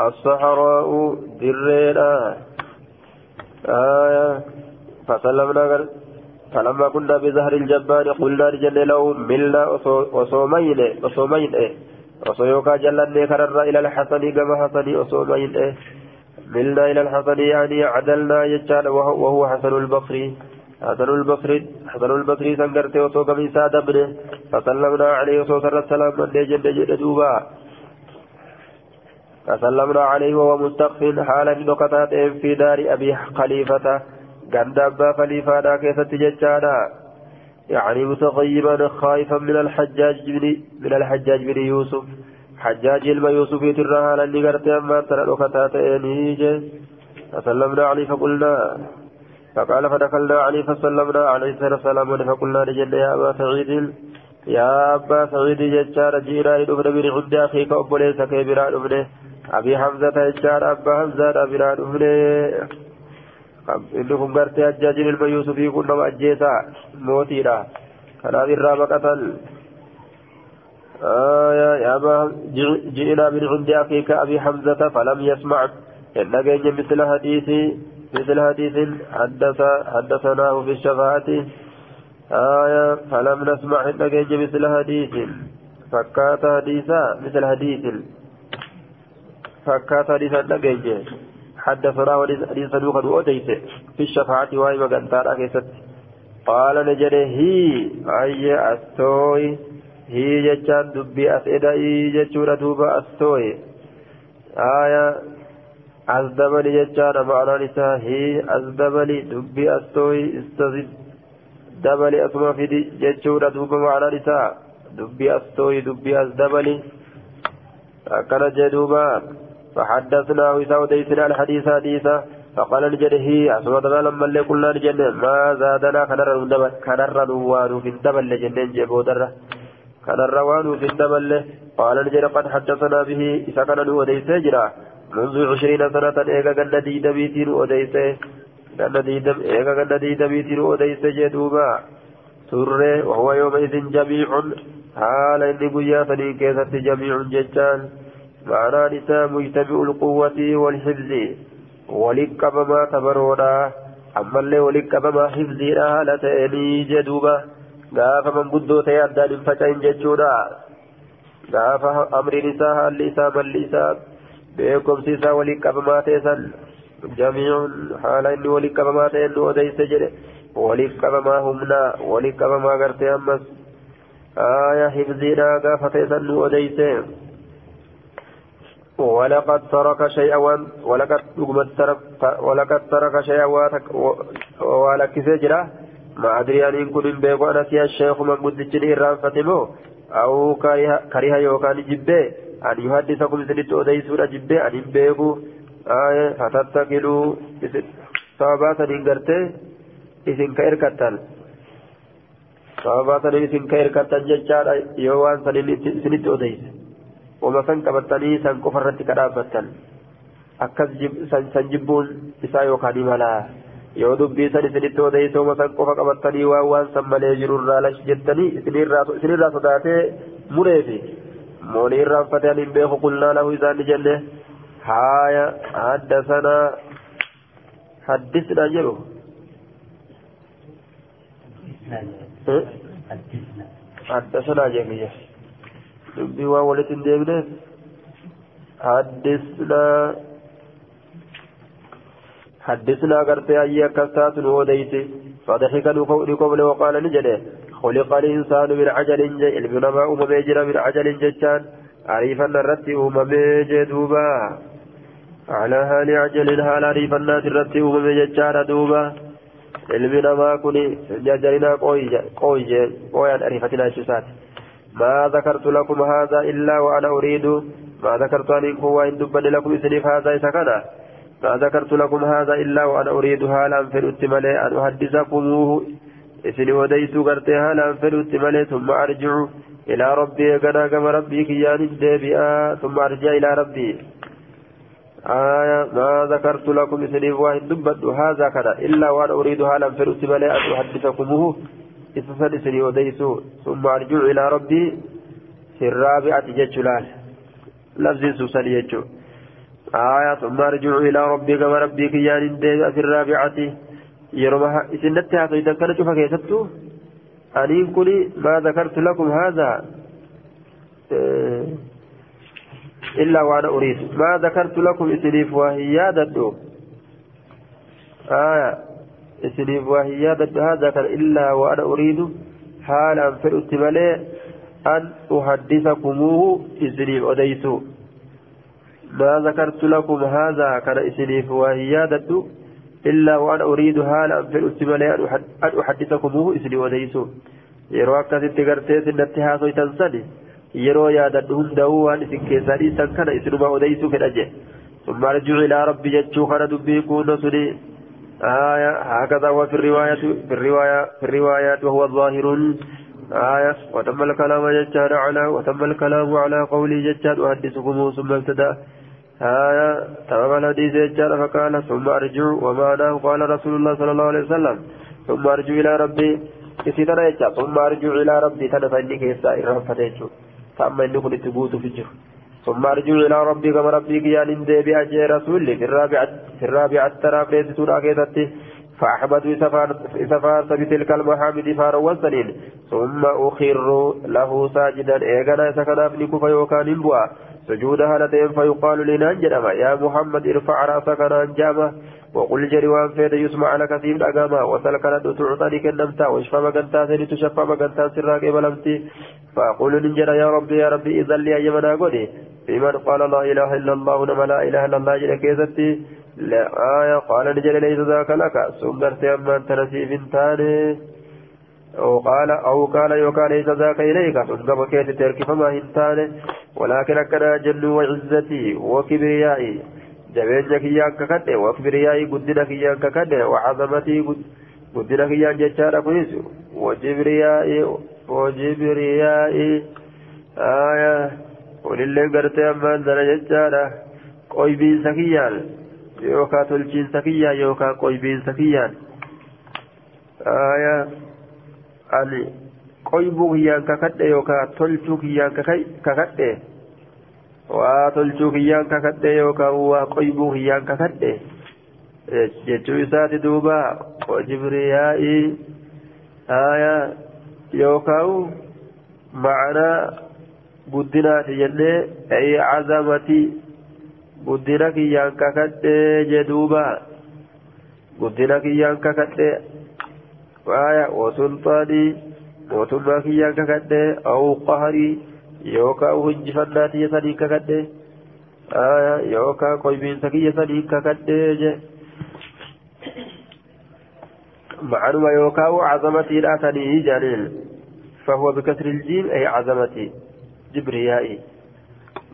assaxaraa'u dirreedha fasallamna gartee. فلما كنا بزهر الجبار قلنا لجل له ملنا وصومين وصومين وصيوكا جلني كرر إلى الحسن كما حسن وصومين ملنا إلى الحسن يعني عدلنا يجعل وهو حسن البصري حسن البصري حسن البصري سنقرت وصوك من ساد ابنه فسلمنا عليه وصوصر السلام من جد جد دوبا. فسلمنا عليه وهو مستقف حالا نقطات في دار أبي خليفة. قند أبا خليفة كيف تججانا يعني متغيبا خائفا من الحجاج بن من الحجاج بن يوسف حجاج الما يوسف يترها لاني قرت أما ترى لقطات إنيجي فسلمنا عليه فقلنا فقال فدخلنا عليه فسلمنا عليه السلام فقلنا لجل يا أبا سعيد يا أبا سعيد ججار جيرا لدفن بن عند أخيك أبو ليس كبيرا ابنه أبي حمزة ججار أبا حمزة أبيرا ابنه inni kun gartee ajjaajin ilma yuusufii kun nama ajjeesaa mootiidha. Kanaaf irraa baqatan. جئنا من عند أخيك أبي حمزة فلم يسمع إنك مثل حديث مثل حديث حدث حدثناه في الشفاعة آية فلم نسمع إنك مثل حديث فكات حديثا مثل حديث فكات حديثا إنك حدثنا وليس صدوقا وأتيت في الشفاعة وهي مقنطار أكيست قال نجري هي أي أستوي هي جتان دبي أسئدة جتشورة دوبا أستوي آية أزدبني جتان معنى نساء هي أزدبني دبي أستوي استزد دبلي أسمى في جتشورة دوبا معنى نساء دبي أستوي دبي أزدبني أكل جدوبا فحدثناه سوديسنا الحديث حديثا فقال الجده أصوات لما اللي قلنا الجنة ما زادنا كنر نوان في الدبل لجنة جبودرة كنر وان في الدبل قال الجده قد حدثنا به إذا كان وديس جرا. منذ عشرين سنة إيقا قد ديد بيتين وديس ganna diidam eega ganna diidamiitiin odeyse jee duuba turre wahuwa yoomaidin jamiicun haala inni guyyaa sanii keessatti jamiicun jechaan معنى نساء مجتمع القوة والحفظ. ولك بما تبرونا أما اللي ولك بما حفظي لا تأني جدوبة. قاف من قدو تيادان فتن ججونا قاف أمر نساء الليسا من ليسا بيكم سيسا ولك بما تيسن. جميع حال إني ولك بما تيسن وديس جري. ولك بما همنا. ولك بما قرتي أمس. آية حفظنا قاف تيسن وديس. ولقد ترك شيئا ولقد ترك ولقد ترك شيئا ولك سجرة ما أدري أن يكون بيقو أنا سيا الشيخ من قد تجري الرام فتمو أو كره يوكان جبه أن يحدثكم سنت أديسون جبه أن بيقو آية فتتكلوا صحابات إنقرته إذن كإركتان صحابات إذن كإركتان ججار يوان سنت أديسون qofa irratti kadhaabbattan akkas san jibbuun isaa yookaan imalaa yoo dubbii san isinitti odeessoo wama san qofa qabatanii waan waan san malee jirurraa lash jettanii isinirraa sodaatee mureefi moonii irraanfatee ani hin beeku qulnaa lahu isaan ni jenne haaya hadda sana haddisnaa jedhu hadda sanaa jeekiyya dubbii waan walitti hin deebineef حدثنا حدثنا قرتي أي كسات وديت فضحك لقول وقال نجده خلق الإنسان من عجل علمنا ما أم بيجر من عجل ججان عريفا الرتي أم بيجدوبا على هال عجل هال عريفا الناس الرتي أم بيججار دوبا علمنا ما كوني ججرنا قوي قوي قوي عريفتنا شسات ما ذكرت لكم هذا إلا وأنا أريد. ما ذكرت أن هو إن دبن لكم إسنيف هذا إسكنا ما ذكرت لكم هذا إلا وأنا أريد. هالا في الاتمالي أن أحدثكموه؟ إسني وديت قرتي. هالا في الاتمالي ثم أرجع إلى ربي؟ قنا كما ربي كيان الدبيئة ثم أرجع إلى ربي. آية. ما ذكرت لكم إسنيف وإن دبن هذا كذا إلا وأنا أريد. هالا في الاتمالي أن أحدثكموه؟ إسسن إسني وديسو ثم أرجع إلى ربي في الرابعة جتشلال لفظ سوسن يجو. آية ثم أرجع إلى ربي كما ربي كيان في الرابعة. يرمها إسنتها سيدا كان شوفا كيستو أنين كلي ما ذكرت لكم هذا إلا وأنا أريد. ما ذكرت لكم إسنيف وهي ددو آية إسنيف وهي هذا كان إلا وأنا أريد حالا فلت ملي أن أحدثكموه إسنيف أديسو ما ذكرت لكم هذا كان إسنيف وهي إلا وأنا أريد حالا فلت ملي أن أحدثكموه إسنيف أديسو yeroo akkasitti gartee sinnatti haasoytan sani yeroo yaadadhu hunda'uu waan isin keessaa dhiisan kana isinuma odeysuu fedha jee ثم ارجع إلى ربي جتشو خنا دبي كون سني آية هكذا هو في الرواية في الرواية في الروايات وهو ظاهر آية وتم الكلام جتشاد على وتم الكلام على قولي جتشاد أحدثكم ثم ابتدأ. آية تمام الحديث جتشاد فقال ثم أرجع ومعناه قال رسول الله صلى الله عليه وسلم. ثم أرجع إلى ربي إذا جتشاد ثم أرجع إلى ربي تنفعني كيسا إرهفة جتشو فأما إني كنت تبوت في الجهر ثم أرجع إلى ربي كما ربي كيان إندي بأجي رسولي في الرابعة في الرابعة ترى في سورة كيدتي فأحمد إسفارت بتلك المحامد فاروا سنين ثم أخر له ساجدا. إيغانا سكنا في كفا يوكان بوا سجود هالتين فيقال لنا يا محمد ارفع رأسك نانجاما. وقل جري وان فيد يسمع لك سيم الأقاما وسلك لدو تعطاني كنمتا واشفى مقنتا سني تشفى مقنتا سراك بلمتي فأقول ننجر يا ربي يا ربي إذا لي أيمنا قولي بمن قال لا إله إلا الله نما لا إله إلا الله جل كيزتي لا آية قال نجل ليس ذاك لك سنقرت أما أنت نسيب تاني أو قال أو قال يوكا ليس ذاك إليك سنقم كيت ترك فما هنتاني ولكن أكنا جل وعزتي وكبريائي جبين كيان ككد وكبريائي قدنا كيان ككد وعظمتي قدنا كيان جتشارا كويس وجبريائي وجبريائي آية ولله قرتي أمان دنا جتشارا qoybiinsa kiyyaan yookaan tolchiinsa kiyyaan yookaan qoybiinsa kiyyaan ani qoybuu kiyyaan kakadhe yookaan tolchuu kiyyaan kakadhe waa tolchuu kiyyaan kakadhe yookaan waa qoybuu kiyyaan kakadhe jechuu isaati duuba jibriyaa'ii aayaa yookaan macanaa guddinaati jennee ay cazamati guddina kiyyaan kakadhe jeduuba guddina kiyyaan kakadhe aayaa wasulxaanii mootummaa kiyyaan kakadhe awu qaharii yookaan hunjifannaa tiyya sanii kakadhee yookaan qoybiinsa kiyya sanii kakadhee je معنى يوكاو عظمتي لا تنيه جانين فهو بكسر الجيم أي عظمتي جبريائي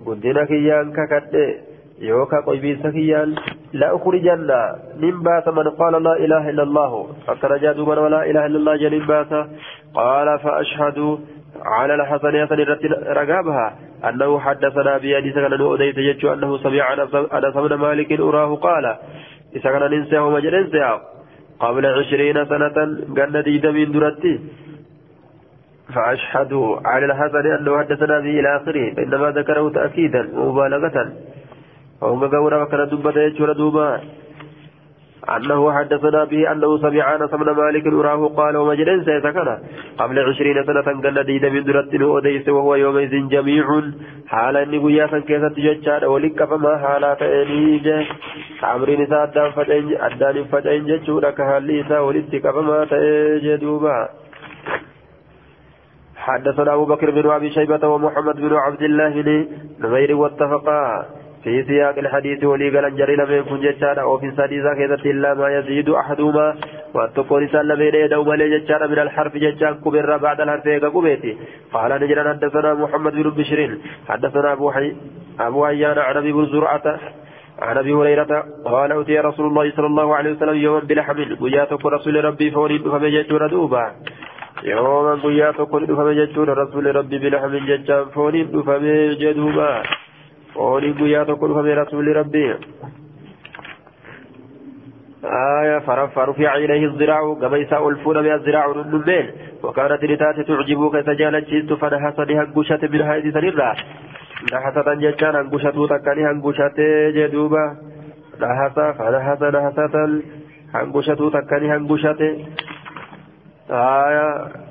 قدنا كيان ككدي يوكا قيبين سكيان لا أخرجن من بات من قال لا إله إلا الله أترجى من ولا إله إلا الله جل بات قال فأشهد على الحسن يسن رقابها أنه حدثنا بيدي سكن أوديت يجو أنه سمع أنس بن مالك أراه قال إذا كان ننساه مجلسه قبل عشرين سنة قال ديد من درتي فأشهد على الحسن أنه حدثنا به إلى آخره فإنما ذكره تأكيدا ومبالغة. وهم قورا وكان دبة دوبا أنه حدثنا به أنه سمع أنس بن مالك أراه قال ومجلس سكن قبل عشرين سنة قال ديد من درت أوديس وهو يومئذ جميع. حالا قياسا كيسا تججاد ولك فما حالات إنيجة عمرين إسا أدان فتين أدان فتين ججورا كهالي إسا ولتك فما تجدوبا. حدثنا أبو بكر بن أبي شيبة ومحمد بن عبد الله بن نمير واتفقا. في سياق الحديث ولي قال جري لم يكن ججارا وفي سادسة كذا إلا ما يزيد أحدهما واتقون سلم إليه دوما لججارا من الحرف ججان كبر بعد الحرف كبيتي قال نجرا حدثنا محمد بن بشير حدثنا أبو حي أبو عيان عن أبي بن زرعة عن ابي هريره قال اوتي رسول الله صلى الله عليه وسلم يوما بلحم وجاءتك رسول ربي فوريد فمجت ردوبا يوما وجاءتك فمجت رسول ربي بلحم ججان فوريد فمجت دوبا قولي قيا تقول فمن رسول ربي. آية فرفع إليه الزراع كما يساء ألفون بها الزراع النمين وكانت لتات تعجبك سجالة جيست فنحس لهنقشة من هذه سنرة نحسة ججان هنقشة تكني هنقشة جدوبة. نحس فنحس نحسة هنقشة تكني هنقشة. آية.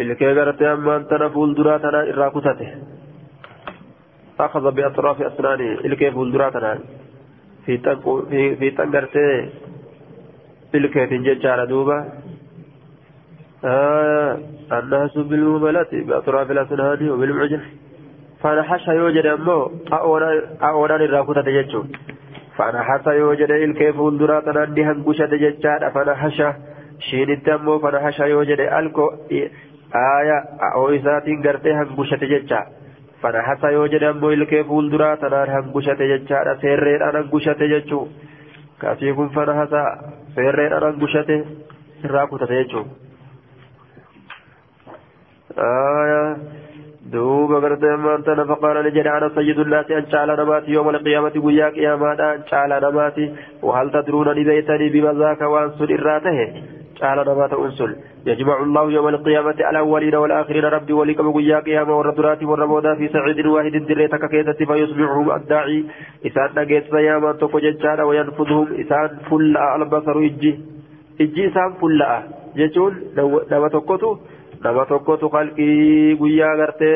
gartee ammaan tana fuulduraa tana irraa kutate أخذ بأطراف أسنانه الكيف والدراتنا في تنق في تنقرته الكيف ججار دوبا آه الناس بالمبلة بأطراف الأسنان وبالمعجن. فنحش يوجد أمه أولا الراكوتة ججون فنحس يوجد الكيف والدراتنا أني هنقشة ججار فنحش شين التمو فنحش يوجد ألكو آية أو إساتين قرته هنقشة ججار fanahasa yoo jedhe ammoo ilkee fuulduraa tanaan hangushate jechaadha seerreedhaan hangushate jechuu kasii kun fanahasa seerreedhaan hangushate irraa kutate jechuu duuba gartee maantana faqaala ni jedhe ana sayyidu nnaasi an caala namaati yooma alqiyaamati guyyaa qiyaamaadha an caala namaati wahal tadruuna ni beeytanii bima zaaka waan sun namaa ta'uun sun يجمع الله يوم القيامة الأولين والآخرين ربي ولكم ويا قيامة والردرات والرمودا في سعيد واحد دريتك كيدت فيسمعهم الداعي. إسان نجيت فياما تقو ججانا وينفذهم. إسان فل البصر إجي. إجي إسان فل ججون نما تقوتو نما تقوتو خلقي ويا غرتي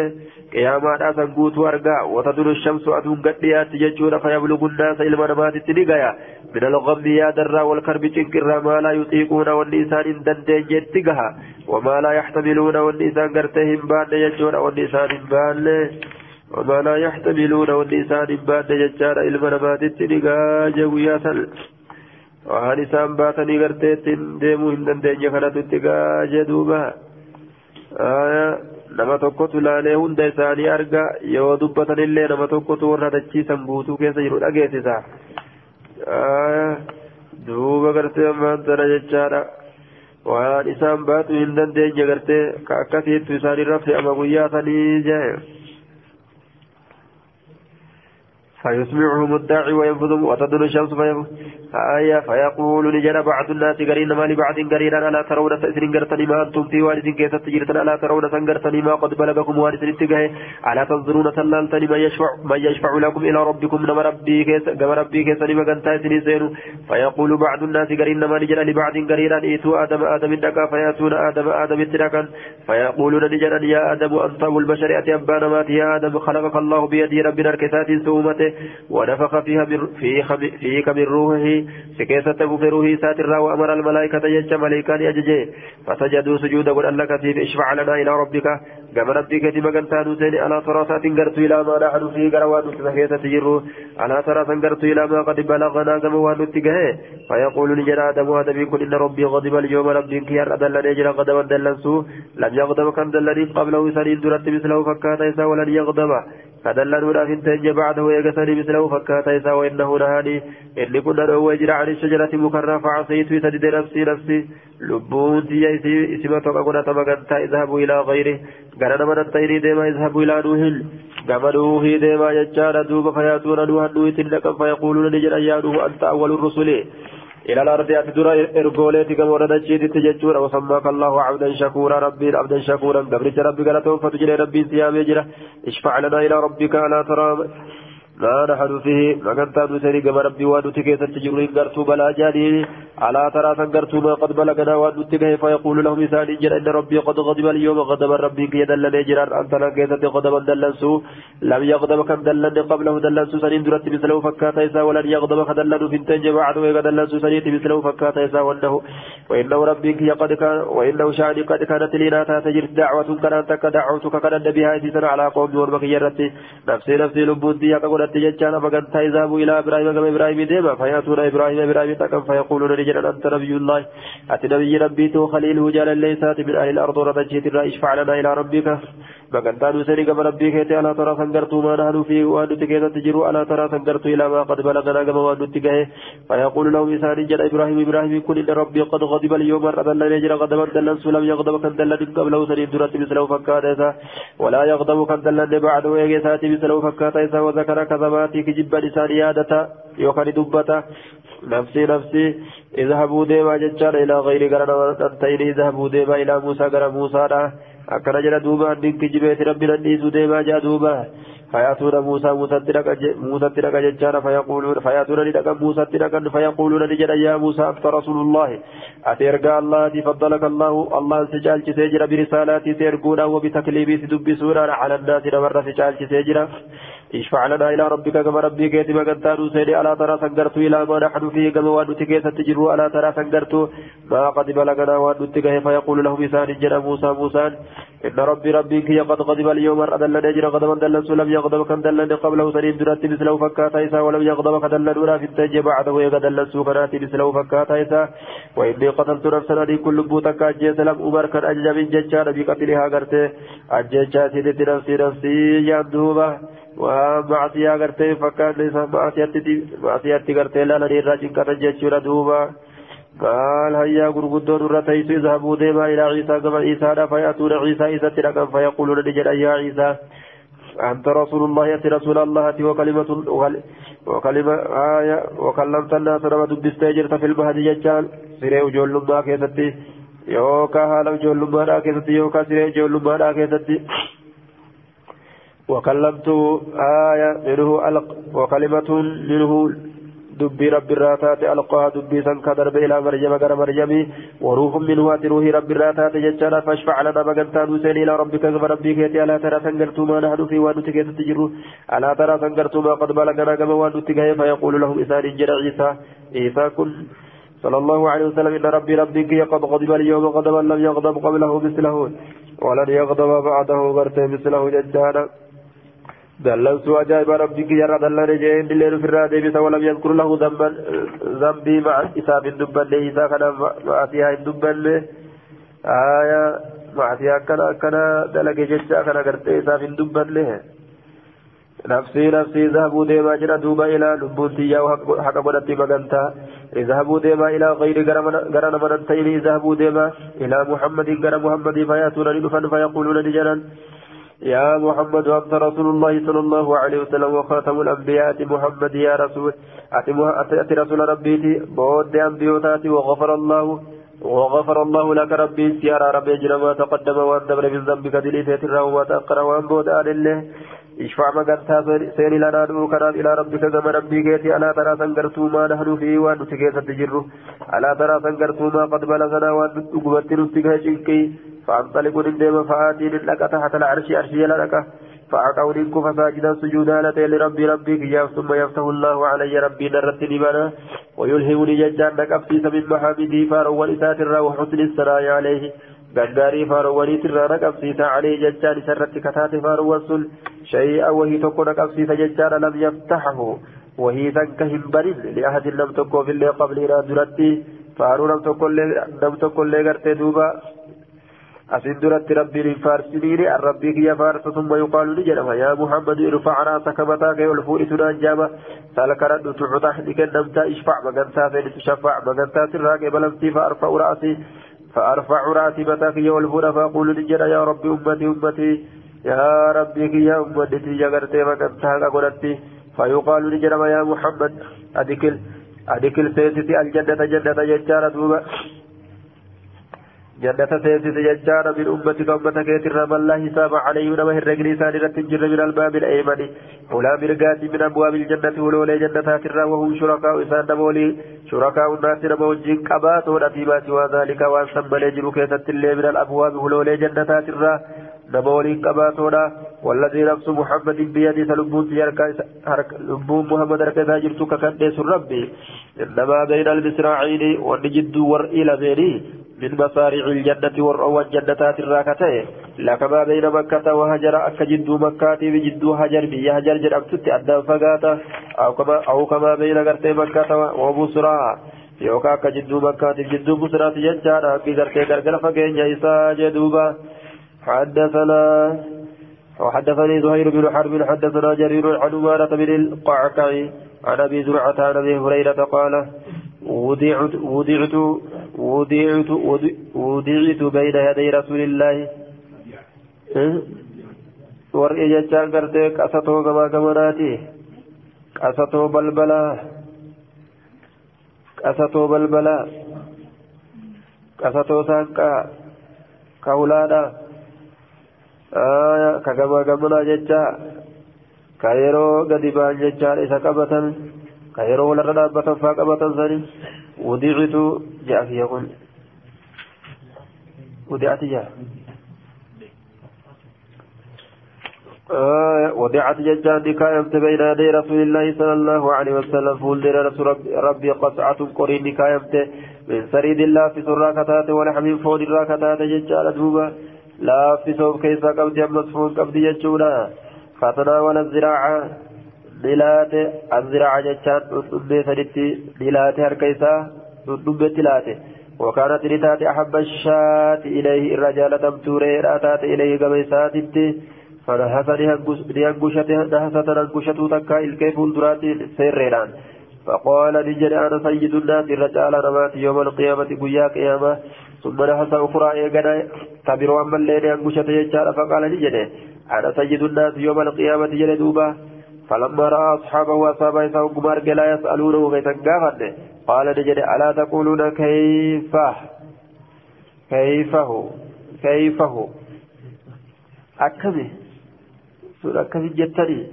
قيامة أسان قوتو أرقا وتدل الشمس أدون قديات ججون فيبلغ الناس إلى منامات التنقايا من الغم يا درا والكرب تنكر ما لا يطيقون والنسان دندن جتقها وما لا يحتملون والنسان قرتهم بان يجون والنسان بان وما لا يحتملون والنسان بان يجار إلما نمات التنقا جويا سل waan isaan baatanii garteettiin deemuu hin dandeenye kanatu itti gaajeduuba nama tokkotu laalee hunda isaanii arga yoo dubbatanillee nama tokkotu warra dachiisan guutuu keessa jiru dhageessisa duuba gartee ammaan tana jechaadha waan isaan baatu hin dandeenye gartee ka akkasiittu isaanirra fe'ama guyyaa sanii jee فيسمعهم الداعي وينفذ وتدل الشمس آية فيقول نجر بعض الناس قرين ما لبعض قرينا ألا ترون تأثير قرتني ما أنتم في وارث كيف تجرتنا ألا ترون سنقرتني ما قد بلغكم وارث اتقاه ألا تنظرون تلالتني من يشفع من يشفع لكم إلى ربكم نما ربي كيس كما ربي كيس لما كنتاتني زين فيقول بعض الناس قرين ما نجر لبعض قرينا إيتوا آدم آدم الدكا فيأتون آدم آدم التدكا فيقولون نجر يا آدم أنت أبو البشر أتي أبان مات يا آدم خلقك الله بيدي ربنا الكتات سومته. ونفخ فيها فيك من روحه سكيسة بفروه ساتر وأمر الملائكة يجج ملائكان يججي. فسجدوا سجودا قل لك فيه اشفع لنا إلى ربك. كما ربك دم كنتان سين على تراسات قرت إلى ما نحن فيه قروان سكيسة تجروا على تراسات قرت إلى ما قد بلغنا كما وأن اتقاه فيقول لجل آدم آدم يكون إن ربي غضب اليوم ربك ير أدلنا يجرى غضبا دلنسو. لم يغضب كم دلني قبله سنين درت مثله فكاتا ولن يغضب. فدلنوا لا فنتج بعده يغسل مثله فكاتا إسا وإنه نهاني. إني كنا نهو يجرى عن الشجرة مكرة فعصيت سدد نفسي نفسي. لبون تي اسم توقع تمغنتا إذهبوا إلى غيره. غنى من الطير ديما إذهبوا إلى نوح. كما نوح ديما يجار دوب فياتون نوح نوح تلك فيقولون يا نوح أنت أول الرسل. إلى الأرض أتدرى إرغوليتي كما ردتشيت تججور وسماك الله عبدا شكورا ربي عبدا شكورا. قبرت ربي قالتهم فتجري ربي سيامي جرى اشفع لنا إلى ربك لا ترى ما نحن فيه مكان تادو سري كما ربي وادو تكيس تجرون قرتو بلا جاني. على ترى سنقرتو ما قد بلغنا وادو تكيه فيقول لهم إسان إجر إن ربي قد غضب اليوم غضب ربي كي دلن إجرار أنت نكيس غضبا دلنسو. لم يغضب كم دلن قبله دلنسو سنين درت مثله فكاتا إسا ولن يغضب خدلن في التنج بعد ويغدلنسو سنين مثله فكاتا إسا وأنه وإنه ربي كي قد كان وإنه شعني قد كانت لنا تجر دعوة كانت دعوتك كان بها إسيسا على قوم وربك نفسي نفسي لبودي يقول godhatte jechaan fagantaa izaabu ilaa ibraahima gama ibraahimii deema fayaatuuna ibraahima ibraahimii dhaqan fayaquuluuna ni jedhan anta nabiyullaahi ati nabiyyi rabbiitu khaliiluhu jaalallee isaati min ahli الأرض ورد إلى ربك مكان تانو سري كما ربي كيتي ألا ترى سنقرتو ما نحن فيه وأن تكيت تجروا ألا ترى سنقرتو إلى ما قد بلغنا كما وأن تكيه فيقول له إنسان جل إبراهيم إبراهيم كن إن ربي قد غضب اليوم أبدا لن يجرى غضبا دلن سلم يغضب كان دلن قبله سري درت مثله فكاتا ولا يغضب كان دلن بعد ويجسات مثله فكاتا وذكر كذباتي كجبا لسان يادة يوكان نفسي نفسي اذهبوا ديما ججار إلى غير قرن أنتين اذهبوا ديما إلى موسى قرن موسى akkana jedha duuba annin kijibeeti rabbi nan dhiisuu deemaa jaa duuba. فيأتون موسى موسى تلك ججانا فيقولون فيأتون لك موسى تلك فيقولون لجد يا موسى أنت رسول الله أترقى الله فضلك الله الله سجال سيجرى برسالاتي سيرقونا وبتكليمي سدبسونا على الناس نمر سجال سيجرى اشفع لنا إلى ربك كما ربي كيت قدتانو سيدي ألا ترى سنقرت إلى ما نحن فيه كما وأن تكيس تجروا. ألا ترى سنقرت ما قد بلغنا وأن تكيه فيقول له بسان جنا موسى موسى. إن ربي ربي كي قد غضب اليوم أدل نجر غضبا دلن سلم يغضب كم دلن قبله سنين درات مثله فكاتا إسا ولم يغضب كدلن ولا في التج بعده يغدلن سوكنات مثله فكاتا إسا وإني قتلت نفسا لي كل بوتك أجيس لم أمر كان أجل من ججار بقتلها قرته أجيس سيدت نفسي نفسي يندوبة ومعصية قرته فكان ليس معصية قرته لا لدي الراجل كان ججور دوبة قال هيا غرغدون رتيت اذهبوا ديما إلى عيسى كما عيسى فياتون عيسى اذا تلقى فيقولون لجل يا عيسى أنت رسول الله يأتي رسول الله وكلمة وكلمة آية وكلمت الناس رمى دبستيجرت في المهد ججال سيري جول لما كيستي يوكا هالا جول لما كيستي يوكا سيري جول لما كيستي وكلمت آية منه ألق وكلمة منه دبي رب الراتات ألقاها دبي سن كدرب إلى مريم غير مريم وروح منه روح رب الراتات ججانا فاشفع لنا مغنتا نسين إلى ربك كما ربي كيتي. ألا ترى سنجرت ما نحن في وان تكيت تجر ألا ترى سنجرت ما قد بلغنا كما وان تكيه فيقول لهم إسان جر عيسى عيسى كن. صلى الله عليه وسلم إن ربي ربك قد غضب اليوم غضبا لم يغضب قبله مثله ولن يغضب بعده غرته مثله ججانا دلنسوا أجائب ربك يرى دلن جين دلين في الرادة بس ولم يذكر له ذنبا ذنبي مع إساب دبا له إذا كان معصيها دبا آية معصيها كان كان دلق ججا كان قرت إساب دبا له نفسي نفسي ذهبوا ديما جرى دوبا إلى لبوتي يا حق بدتي مغنتا. اذهبوا ديما إلى غير غرنا منتين اذهبوا ديما إلى محمد غر محمد فيأتون لنفن فيقولون لجنان يا محمد أنت رسول الله صلى الله عليه وسلم وخاتم الأنبياء محمد يا رسول أتي رسول ربي بود أنبيوتاتي وغفر الله وغفر الله لك ربي سيارة ربي جل ما تقدم وأن دبر من ذنبك دليل وما تأخر وأن بود آل الله. اشفع مقنتا سيني لنا كرام إلى ربك كما ربي كيتي. ألا ترى سنقرتو ما نحن فيه وأن نتكيس تجره. ألا ترى سنقرتو ما قد بلغنا وأن نتقبت نتكيس فانطلقوا ندم فآتي لك تحت العرش أرشي لك. فأقعوا لك فساجدا سجودا لتي لربي ربي كياف ثم يفتح الله علي ربي نرت لبنا. ويلهمني ججان نكفتيس من محامده فارو ولسات الرا وحسن السرايا عليه. غداري فارو وليت الرا نكفتيس عليه ججان سرت كتات فارو والسل شيئا وهي تكو نكفتيس ججان لم يفتحه. وهي تنكهم برد لأحد لم تكو في اللي قبلنا درتي. فارو لم تكو اللي دوبا. أسين درت ربي فارسنيني الربي كي فارس ثم يقال لجنم يا محمد ارفع رأسك متاك والفور تنجام سألك رد تعطى حدك النمتا اشفع مغنتا فين تشفع مغنتا سراك بلمتي فأرفع رأسي. فأرفع رأسي متاك والفور فأقول لجنم يا ربي أمتي أمتي. يا ربي كي أمتي جغرتي مغنتا قلتي فيقال لجنم يا محمد أدكل أدكل سيسي الجنة جنة جنة دوبا جنة سيسيت ججار من أمتك أمتك يتر من لا حساب عليه نما هرقل إسان رتجر من الباب الأيمن. ولا مرقات من أبواب الجنة ولولي جنتات الرا وهم شركاء إسان نمولي شركاء الناس نموجين قبات ونفيما سوى ذلك وأن سمى لجر كيسة اللي من الأبواب ولولي جنتات الرا نمولي قباتونا والذي نفس محمد بيد سلبون لبون محمد ركزا جرتك كنديس ربي إنما بين المسراعين ونجد ورئي لبيني من مصارع الجنة والروى الجنتات الراكتين لكما بين مكة وهجر أك جدو مكة بجدو هجر بي هجر جربتت أدام فقاتا. أو كما, أو كما بين غرتي مكة وبصرى. يوكا أك جدو مكة جدو بصرى تججانا في غرتي غرغر فقين يسا جدوبا. حدثنا وحدثني زهير بن حرب حدثنا جرير عن عمارة بن القعقع عن أبي زرعة عن أبي هريرة قال وضعت وضعت وضعت وضعت بين يدي رسول الله gamaa gamanaati qasatoo balbalaa qasatoo balbalaa qasatoo saanqaa kahulaadha ka gamaa gamanaa jechaa ka yeroo gadi ba'an jechaadha isa qabatan ka yeroo walarra dhaabbatan faa qabatan sani wudiicitu ja'a kiyya kun wudiicati ja'a وضعت ججان كايمت بين يدي رسول الله صلى الله عليه وسلم. فولدر رسول ربي قطعة قرين كايمت من سريد الله في سرى كتات ولحم فود الراكتات ججال دوبا لا في صوب كيسا قبض يمس فون قبض يجونا. فتناول الزراعة دلات الزراعة ججان نصبه سريتي دلات هركيسا نصبه تلاتي وكانت لتات أحب الشات إليه الرجال تمتوري راتات إليه قبيساتي فنهس لأنقشته نهسة ننقشته تكا الكيف الدرات سيريران فقال نجد أنا سيد الناس الرجال نمات يوم القيامة قيا قيامة ثم نهس أخرى إيقنا تبروا أما الليل أنقشته يجال فقال نجد أنا سيد الناس يوم القيامة جلدوبا فلما رأى أصحابه وأصحابه يسألون قمار لا يسألونه ويتنقافن قال نجد ألا تقولون كيف؟ كيفه؟ كيفه؟ أكمه سورة كم جتني؟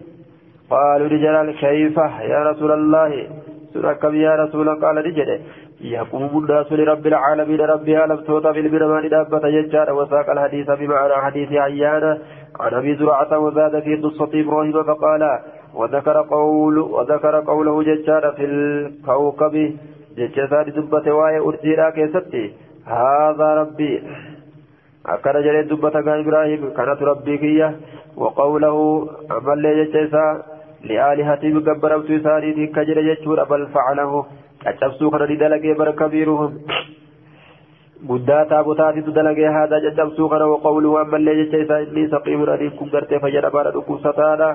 قالوا رجال كيف؟ يا رسول الله. سورة كم يا رسول قال رجال يقوم الناس لرب العالمين رب عالم توتا في البرمان دابة يجار وساق الحديث بمعنى حديث عيانا. عن أبي زرعة وزاد في قصة إبراهيم فقال وذكر قول وذكر قوله ججار في الكوكب. ججار دبة واي أرسيرا كيستي. هذا ربي. أكن جريت دبة إبراهيم كانت ربي كيه. وقوله أمل يجيسا لآلهتي بقبرت ساريتي كجر يجور بل فعله. أجبسوا كان دلقي بر كبيرهم. guddaa taabotaatitu dalagee haadha caccabsuu kana waqawluu ammallee jecha isaa inni saqiimun adiin kun gartee fayyadamaadha dhukkubsataadha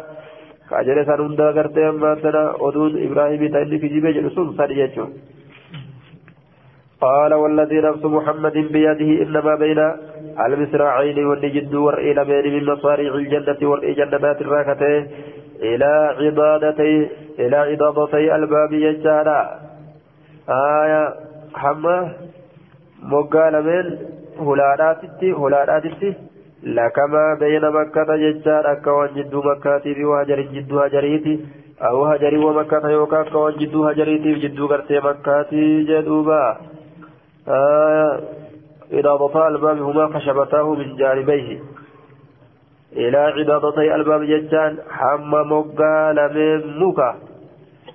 kaajere san hunda gartee ammaan sana oduun ibraahimii ta inni kijibee jedhu sun sadi jechuun قال والذي نفس محمد بيده إنما بين المسراعين والنجد ورئي لمن من مصاريع الجنة ورئي جنات الراكتين إلى عضادتي إلى عضادتي الباب يجارا آية moggaa lameen hulaadhaatitti hulaadhaatitti bayna makkata jechaadha akka waan jidduu makkaatii fi hajarin jidduu hajariiti أو هجري ومكة يوكا كون جدو هجريتي جدو قرتي مكاتي جدوبا. آه إرادتا الباب هما خشبتاه من جانبيه. إلى عدادتي الباب ججان حم مقا لمن مكا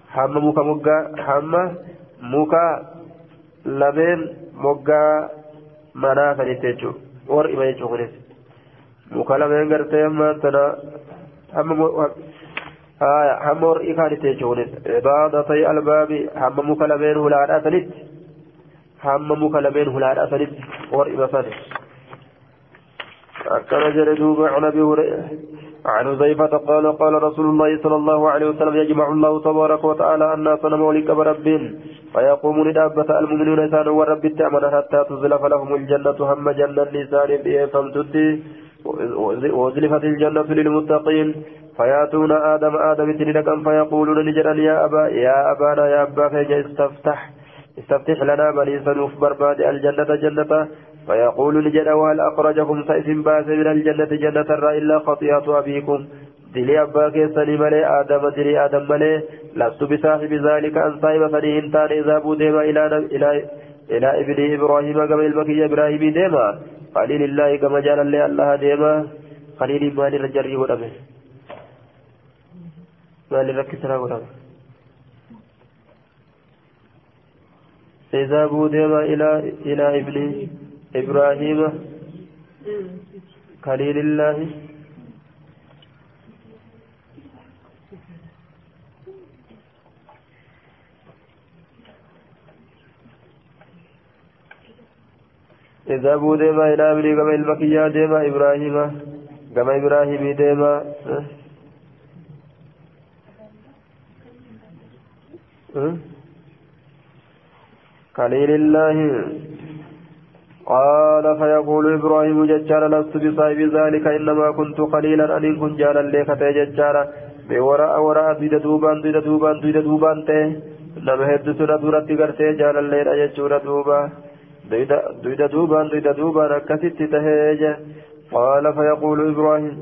حم مكا مقا حم مكا لمن مقا منافا نتجو ور إما يجو مكا لمن قرتي أما تنا. حم آية حمور إكان تيجونس عبادتي الباب حم مكلمين هلال أسنت حم مكلمين هلال أسنت ورئب فنس أكن جردوب عن أبي هريرة. عن زيفة قال قال رسول الله صلى الله عليه وسلم يجمع الله تبارك وتعالى الناس مولك برب فيقوم لدابة المؤمنون إنسان ورب التأمن حتى تزلف لهم الجنة. هم جنة لسان بإفهم وزلفت الجنة للمتقين. فياتون آدم آدم تلقا فيقولون نجرا يا أبا يا أبانا يا أبا فيجا استفتح استفتح لنا بني سنوف برباد الجنة جنة. فيقول نجرا وهل أخرجكم سيف بأس من الجنة جنة إلا خطيئة أبيكم؟ دلي أبا كيسني ملي آدم دلي آدم ملي. لست بصاحب ذلك أن صاحب فني إنتان إذا بوديما إلى إلى إلى ابن إبراهيم كما المكي إبراهيم ديما. قليل الله كما جعل الله الله ديما قليل ما للجري ودمه maaliif rakkisanaa godhama فذهبوا ديما إلى إلى إبراهيم خليل الله اذهبوا ديما إلى ابن كما المكية ديما إبراهيم كما إبراهيم ديما خليل الله قال فيقول إبراهيم ججارا لست بصاحب ذلك إنما كنت قليلا أن كنت جالا لك ججارا بوراء وراء دويدا دوبان دويدا دوبان دويدا دوبان تي nama hedduutu duratti gartee jaalalleedha jechuudha duuba. duyda duubaan duyda duubaan akkasitti tahee je qaala fayaquulu ibraahim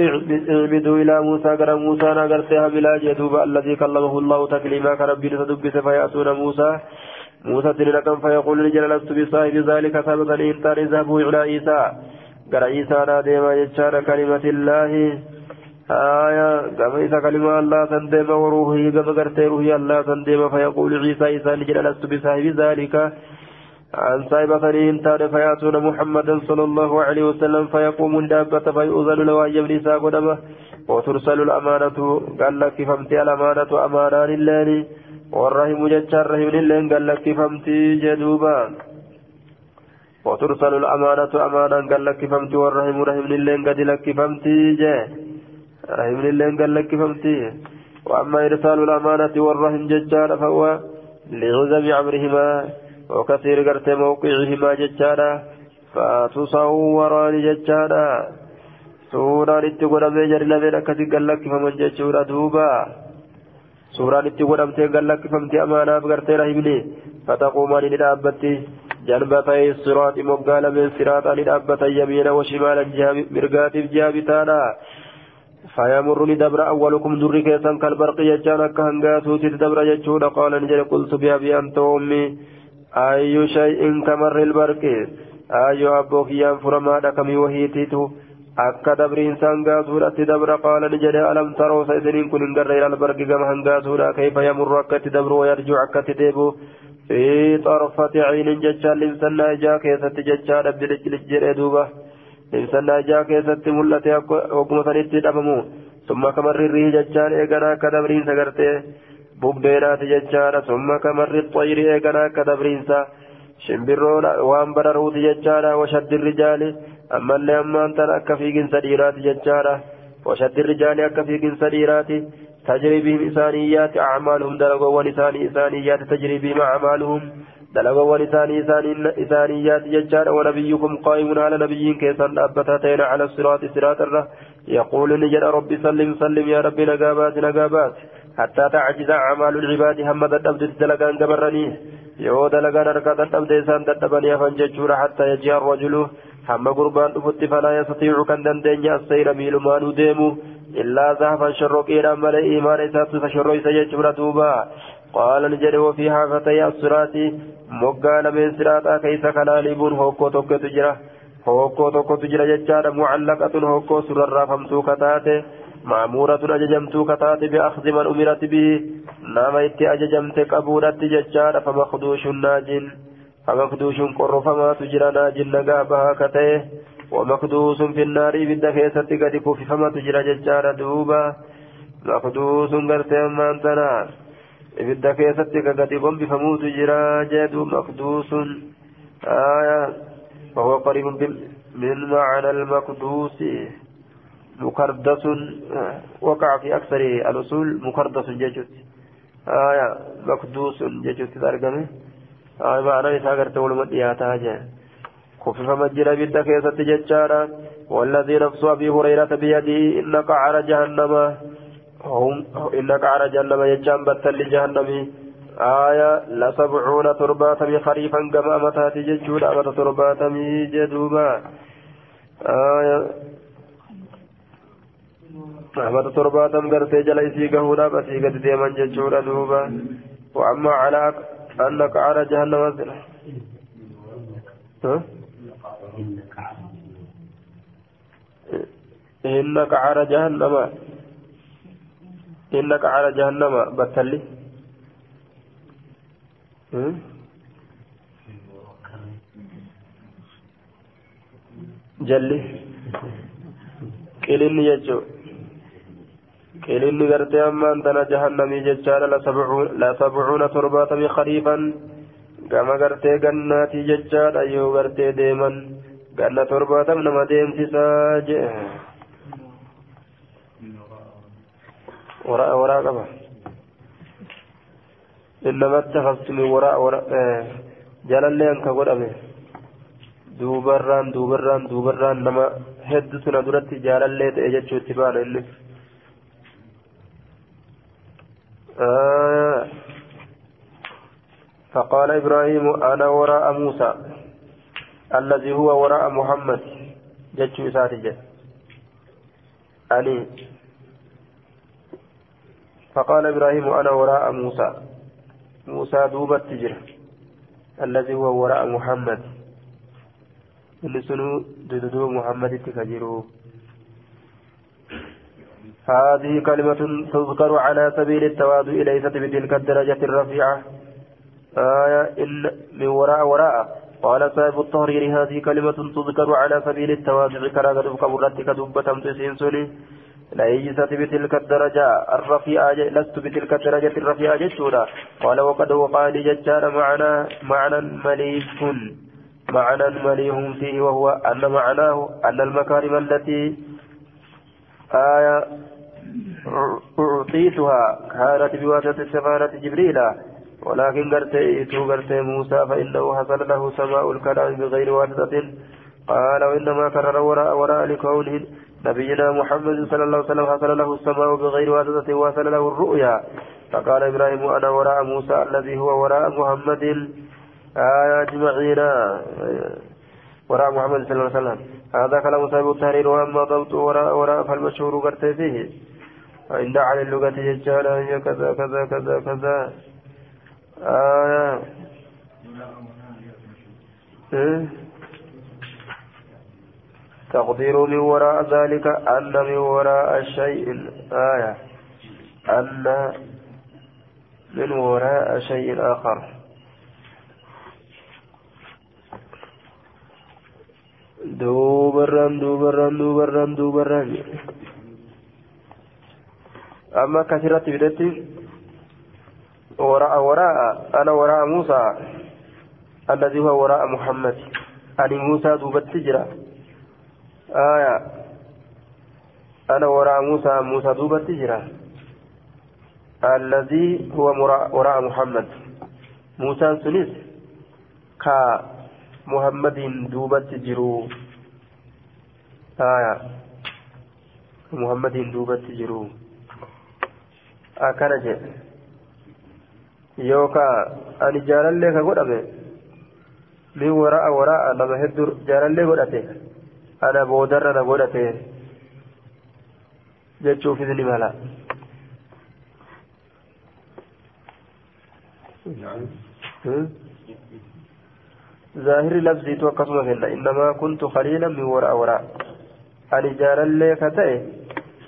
اعبدوا إلى موسى قال موسى نقرتها بلا جدوب الذي كلمه الله تكليما كربي لتدبس فيأتون موسى. موسى تلك فيقول لجل لست بصاحب ذلك ثبتا إنتان اذهبوا إلى عيسى. قال عيسى نادي ما يجشار كلمة الله. آية قام عيسى كلمة الله تندم وروحه قام قرتي روحي الله تندم فيقول عيسى عيسى لجل لست بصاحب ذلك عن صاحبة إنتان فيأتون محمدا صلى الله عليه وسلم فيقوم دابة فيؤذن له أن يبني ساقدمه وترسل الأمانة. قال لك فهمتي الأمانة أمانان اللاني والرحم جتشار رحم اللين قال لك فهمتي جدوبا. وترسل الأمانة أمانا قال لك فهمتي والرحم رحم اللين قد لك فهمتي جه رحم اللين قال لك فهمتي. وأما إرسال الأمانة والرحم جتشار فهو لعزم أمرهما. وكثير قرت موقعهما ججالا فتصوران ججالا suuraan itti godhamee jari lameen akkasii gallakifaman jechuudha duuba suuraan itti godhamtee gallakkifamte amaanaaf gartee rahimni fataquumaan ni dhaabbatti janbatay siraaxi moggaa lameen siraaxaa ni dhaabbatan yamiina washimaalan mirgaatiif jiha bitaadha فيمر لدبر أولكم در كيسا كالبرق يجان أكا هنغاتوتي دبر يجون قال نجل قلت بأبي أنت وأمي ayyu shay'in kamarril barqi. Ayyuu abboo kiyyaan furamaadha kamii wahiitiitu. Akka dabriinsaan gaasuudhatti dabra qaala jedhe alam taroosa isiniin kun hin garre ilaal barqi gama hangaasuudha. Kayfa yamurru akkatti dabru wayarjuu akkatti deebu? Fi xarfati ciinin jechaan limsannaa ijaa keessatti jechaadha bilichilichi jedhee duuba. Limsannaa ijaa keessatti mul'ate hogguma sanitti dhabamu. Summa kamarrirrii jechaan eeganaa akka dabriinsa gartee bubbeedhaati jechaadha summa kamarri xayri eegana akka dabriinsa shimbirroon waan bararuuti jechaadha washaddi rijaali ammallee ammaan tan akka fiiginsa dhiiraati jechaadha washaddi rijaali akka fiiginsa dhiiraati تجري بهم إسانيات أعمالهم درجوان إساني إسانيات تجري بهم أعمالهم دلقوا لساني إسانيات ججار ونبيكم قائم على نبيين كيسان أبتاتين على الصراط صراط الره يقول نجد ربي سلم سلم يا ربي نقابات نقابات حتى تعجز أعمال العباد هم تدبد دلقان قبرني يو دلقان أركا تدبد إسان تدبني فانججور حتى يجي الرجل هم قربان تفت فلا يستطيع كان دندين السير ميل ما نديمو إلا ذهبا شرقين ملئ إيمان إسات فشرق إسججور دوبا قال نجد وفي حافتي الصراط lameen siraaxaa keeysa kalaalibuun hokkoo tokkotu jira hokkoo tokkotu jira jechaadha mucallaqatun hokkoo surarraafamtuu kataate maamuuratun ajajamtuu kataate biakdi man umirati bihi nama itti ajajamte qabuudhatti jechaadha famakduushun naajin famakduushun qorrofamaatu jira naajin nagaa bahaa ka ta'e ومكدوس في النار بدا كيست قد كففمت جرى ججار دوبا مكدوس قرتي أمان تنار ibidda keessatti gagati gombifamuutu jira jeedu maqduusun aya وهو قريب من معنى المقدوس. مكردس وقع في أكثر الأصول مكردس ججت آية. مقدوس ججت ترجمة آية. معنى إساقر تقول مدياتا جاء. خفف مجرى بيتا كيسة ججارا. والذي نفس أبي هريرة بيده إن قعر جهنم. هم إنك على جهنم يجام بتل جهنم آية لسبعون ترباتم خريفا كما أمتات ججود أمت ترباتم جدوبا آية أمت ترباتم قرتي قهونا بسي قد ديما ججود دوبا وأما على أنك على جهنم ها؟ إنك على جهنم. إنك على جهنم بتلي جلي. قلني يجو. قلني قرتي أما أنتنا جهنمي ججال لسبعون ترباتمي خريفا. كما قرتي قناتي ججال أيو قرتي ديما. قنا ترباتم نما ديم وراء وراء قبا إنما اتخذت من وراء وراء جلال اللي أنك قدامي دوبران دوبران دوبران نما هدتنا درت جلال اللي تأجت اتبان إنك آه. فقال إبراهيم أنا وراء موسى الذي هو وراء محمد. جتشو إساتي أني فقال إبراهيم أنا وراء موسى. موسى دوب التجر الذي هو وراء محمد. اللي سنو دودو محمد تكجرو. هذه كلمة تذكر على سبيل التواضع ليست بتلك الدرجة الرفيعة. آية إن من وراء وراء. قال صاحب التهرير هذه كلمة تذكر على سبيل التواضع كراغة كبرتك دبة تسين سني ليست بتلك الدرجة الرفيعة لست بتلك الدرجة الرفيعة جسولا قال وقد وقع لججار معنى معنى مليح معنى مليح فيه وهو أن معناه أن المكارم التي آية أعطيتها كانت بواسطة سفارة جبريل. ولكن قرتي تو قرتي موسى فإنه حصل له سماء الكلام بغير واسطة. قال وإنما كرر وراء وراء لكونه نبينا محمد صلى الله عليه وسلم حصل له السماء بغير واسطة وصل له الرؤيا. فقال إبراهيم أنا وراء موسى الذي هو وراء محمد. آية أجمعين. وراء محمد صلى الله عليه وسلم. هذا كلام صاحب التحرير. وأما ضبط وراء وراء فالمشهور قرت فيه. عند على اللغة ججالا كذا كذا كذا كذا. آية إيه؟ تقدير من وراء ذلك أن من وراء شيء آية أن من وراء شيء آخر. دوبران دوبران دوبران دوبران أما كثيرة بدتي وراء وراء أنا وراء موسى. الذي هو وراء محمد. أني موسى دوبت تجرى آية أنا وراء موسى موسى دوبة تجرى الذي هو وراء محمد موسى سنيس ka muhammadin duubatti jiru haya muhammadin duubatti jiru akkana jedhe yookaa ani jaalallee ka godhame min wara'a wara'a nama hedduu jaalallee godhate ana boodarra na godhate jechuufis ni mala ظاهر لفظي تو قسم إنما كنت خليلا من وراء وراء. أني جار اللي كتئ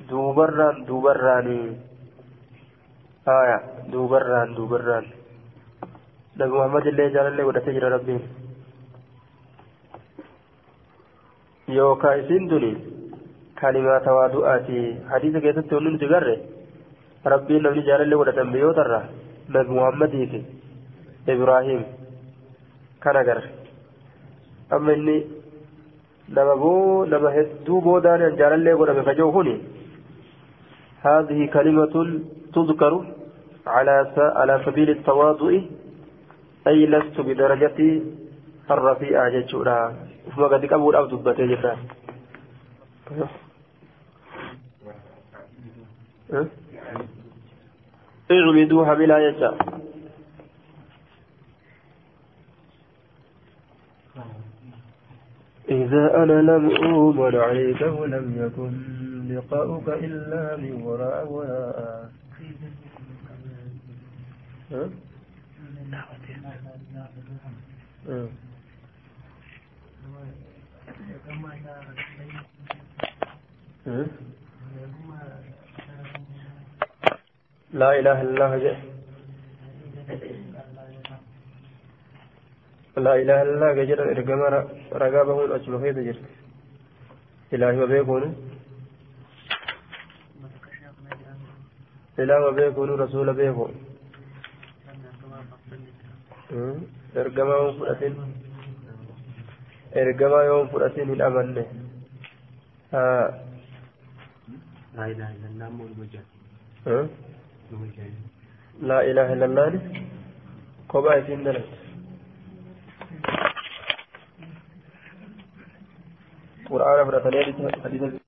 دوبران دوبراني. آية. دوبران دوبران. نبي محمد اللي جار اللي ودت جرى ربي. يوكا إسين دوني كلمة توادؤاتي حديث كيسة تقولون تقرر ربي نبي جار اللي ودت بيوتر نبي محمد في إبراهيم كان أقرر أما إني لما بو لما هدو بودان جار اللي ودت فجوهني هذه كلمة تذكر على على سبيل التواضع أي لست بدرجة الرفيعة جتشورا وما قد قبول أو دبتي جدا اعبدوها بلا يجا إذا أنا لم أؤمن عليك ولم يكن لقاؤك إلا من وراء. وراء ها؟ لا إله إلا الله جاء لا إله إلا الله جل إرجما رقابة الأجمع في ذجر إلهي وبيكون. إله وبيكون رسول بيكون إرجما يوم فرأتين إرجما يوم فرأتين الأمن ها لا إله إلا الله مولوجات ها مولوجات لا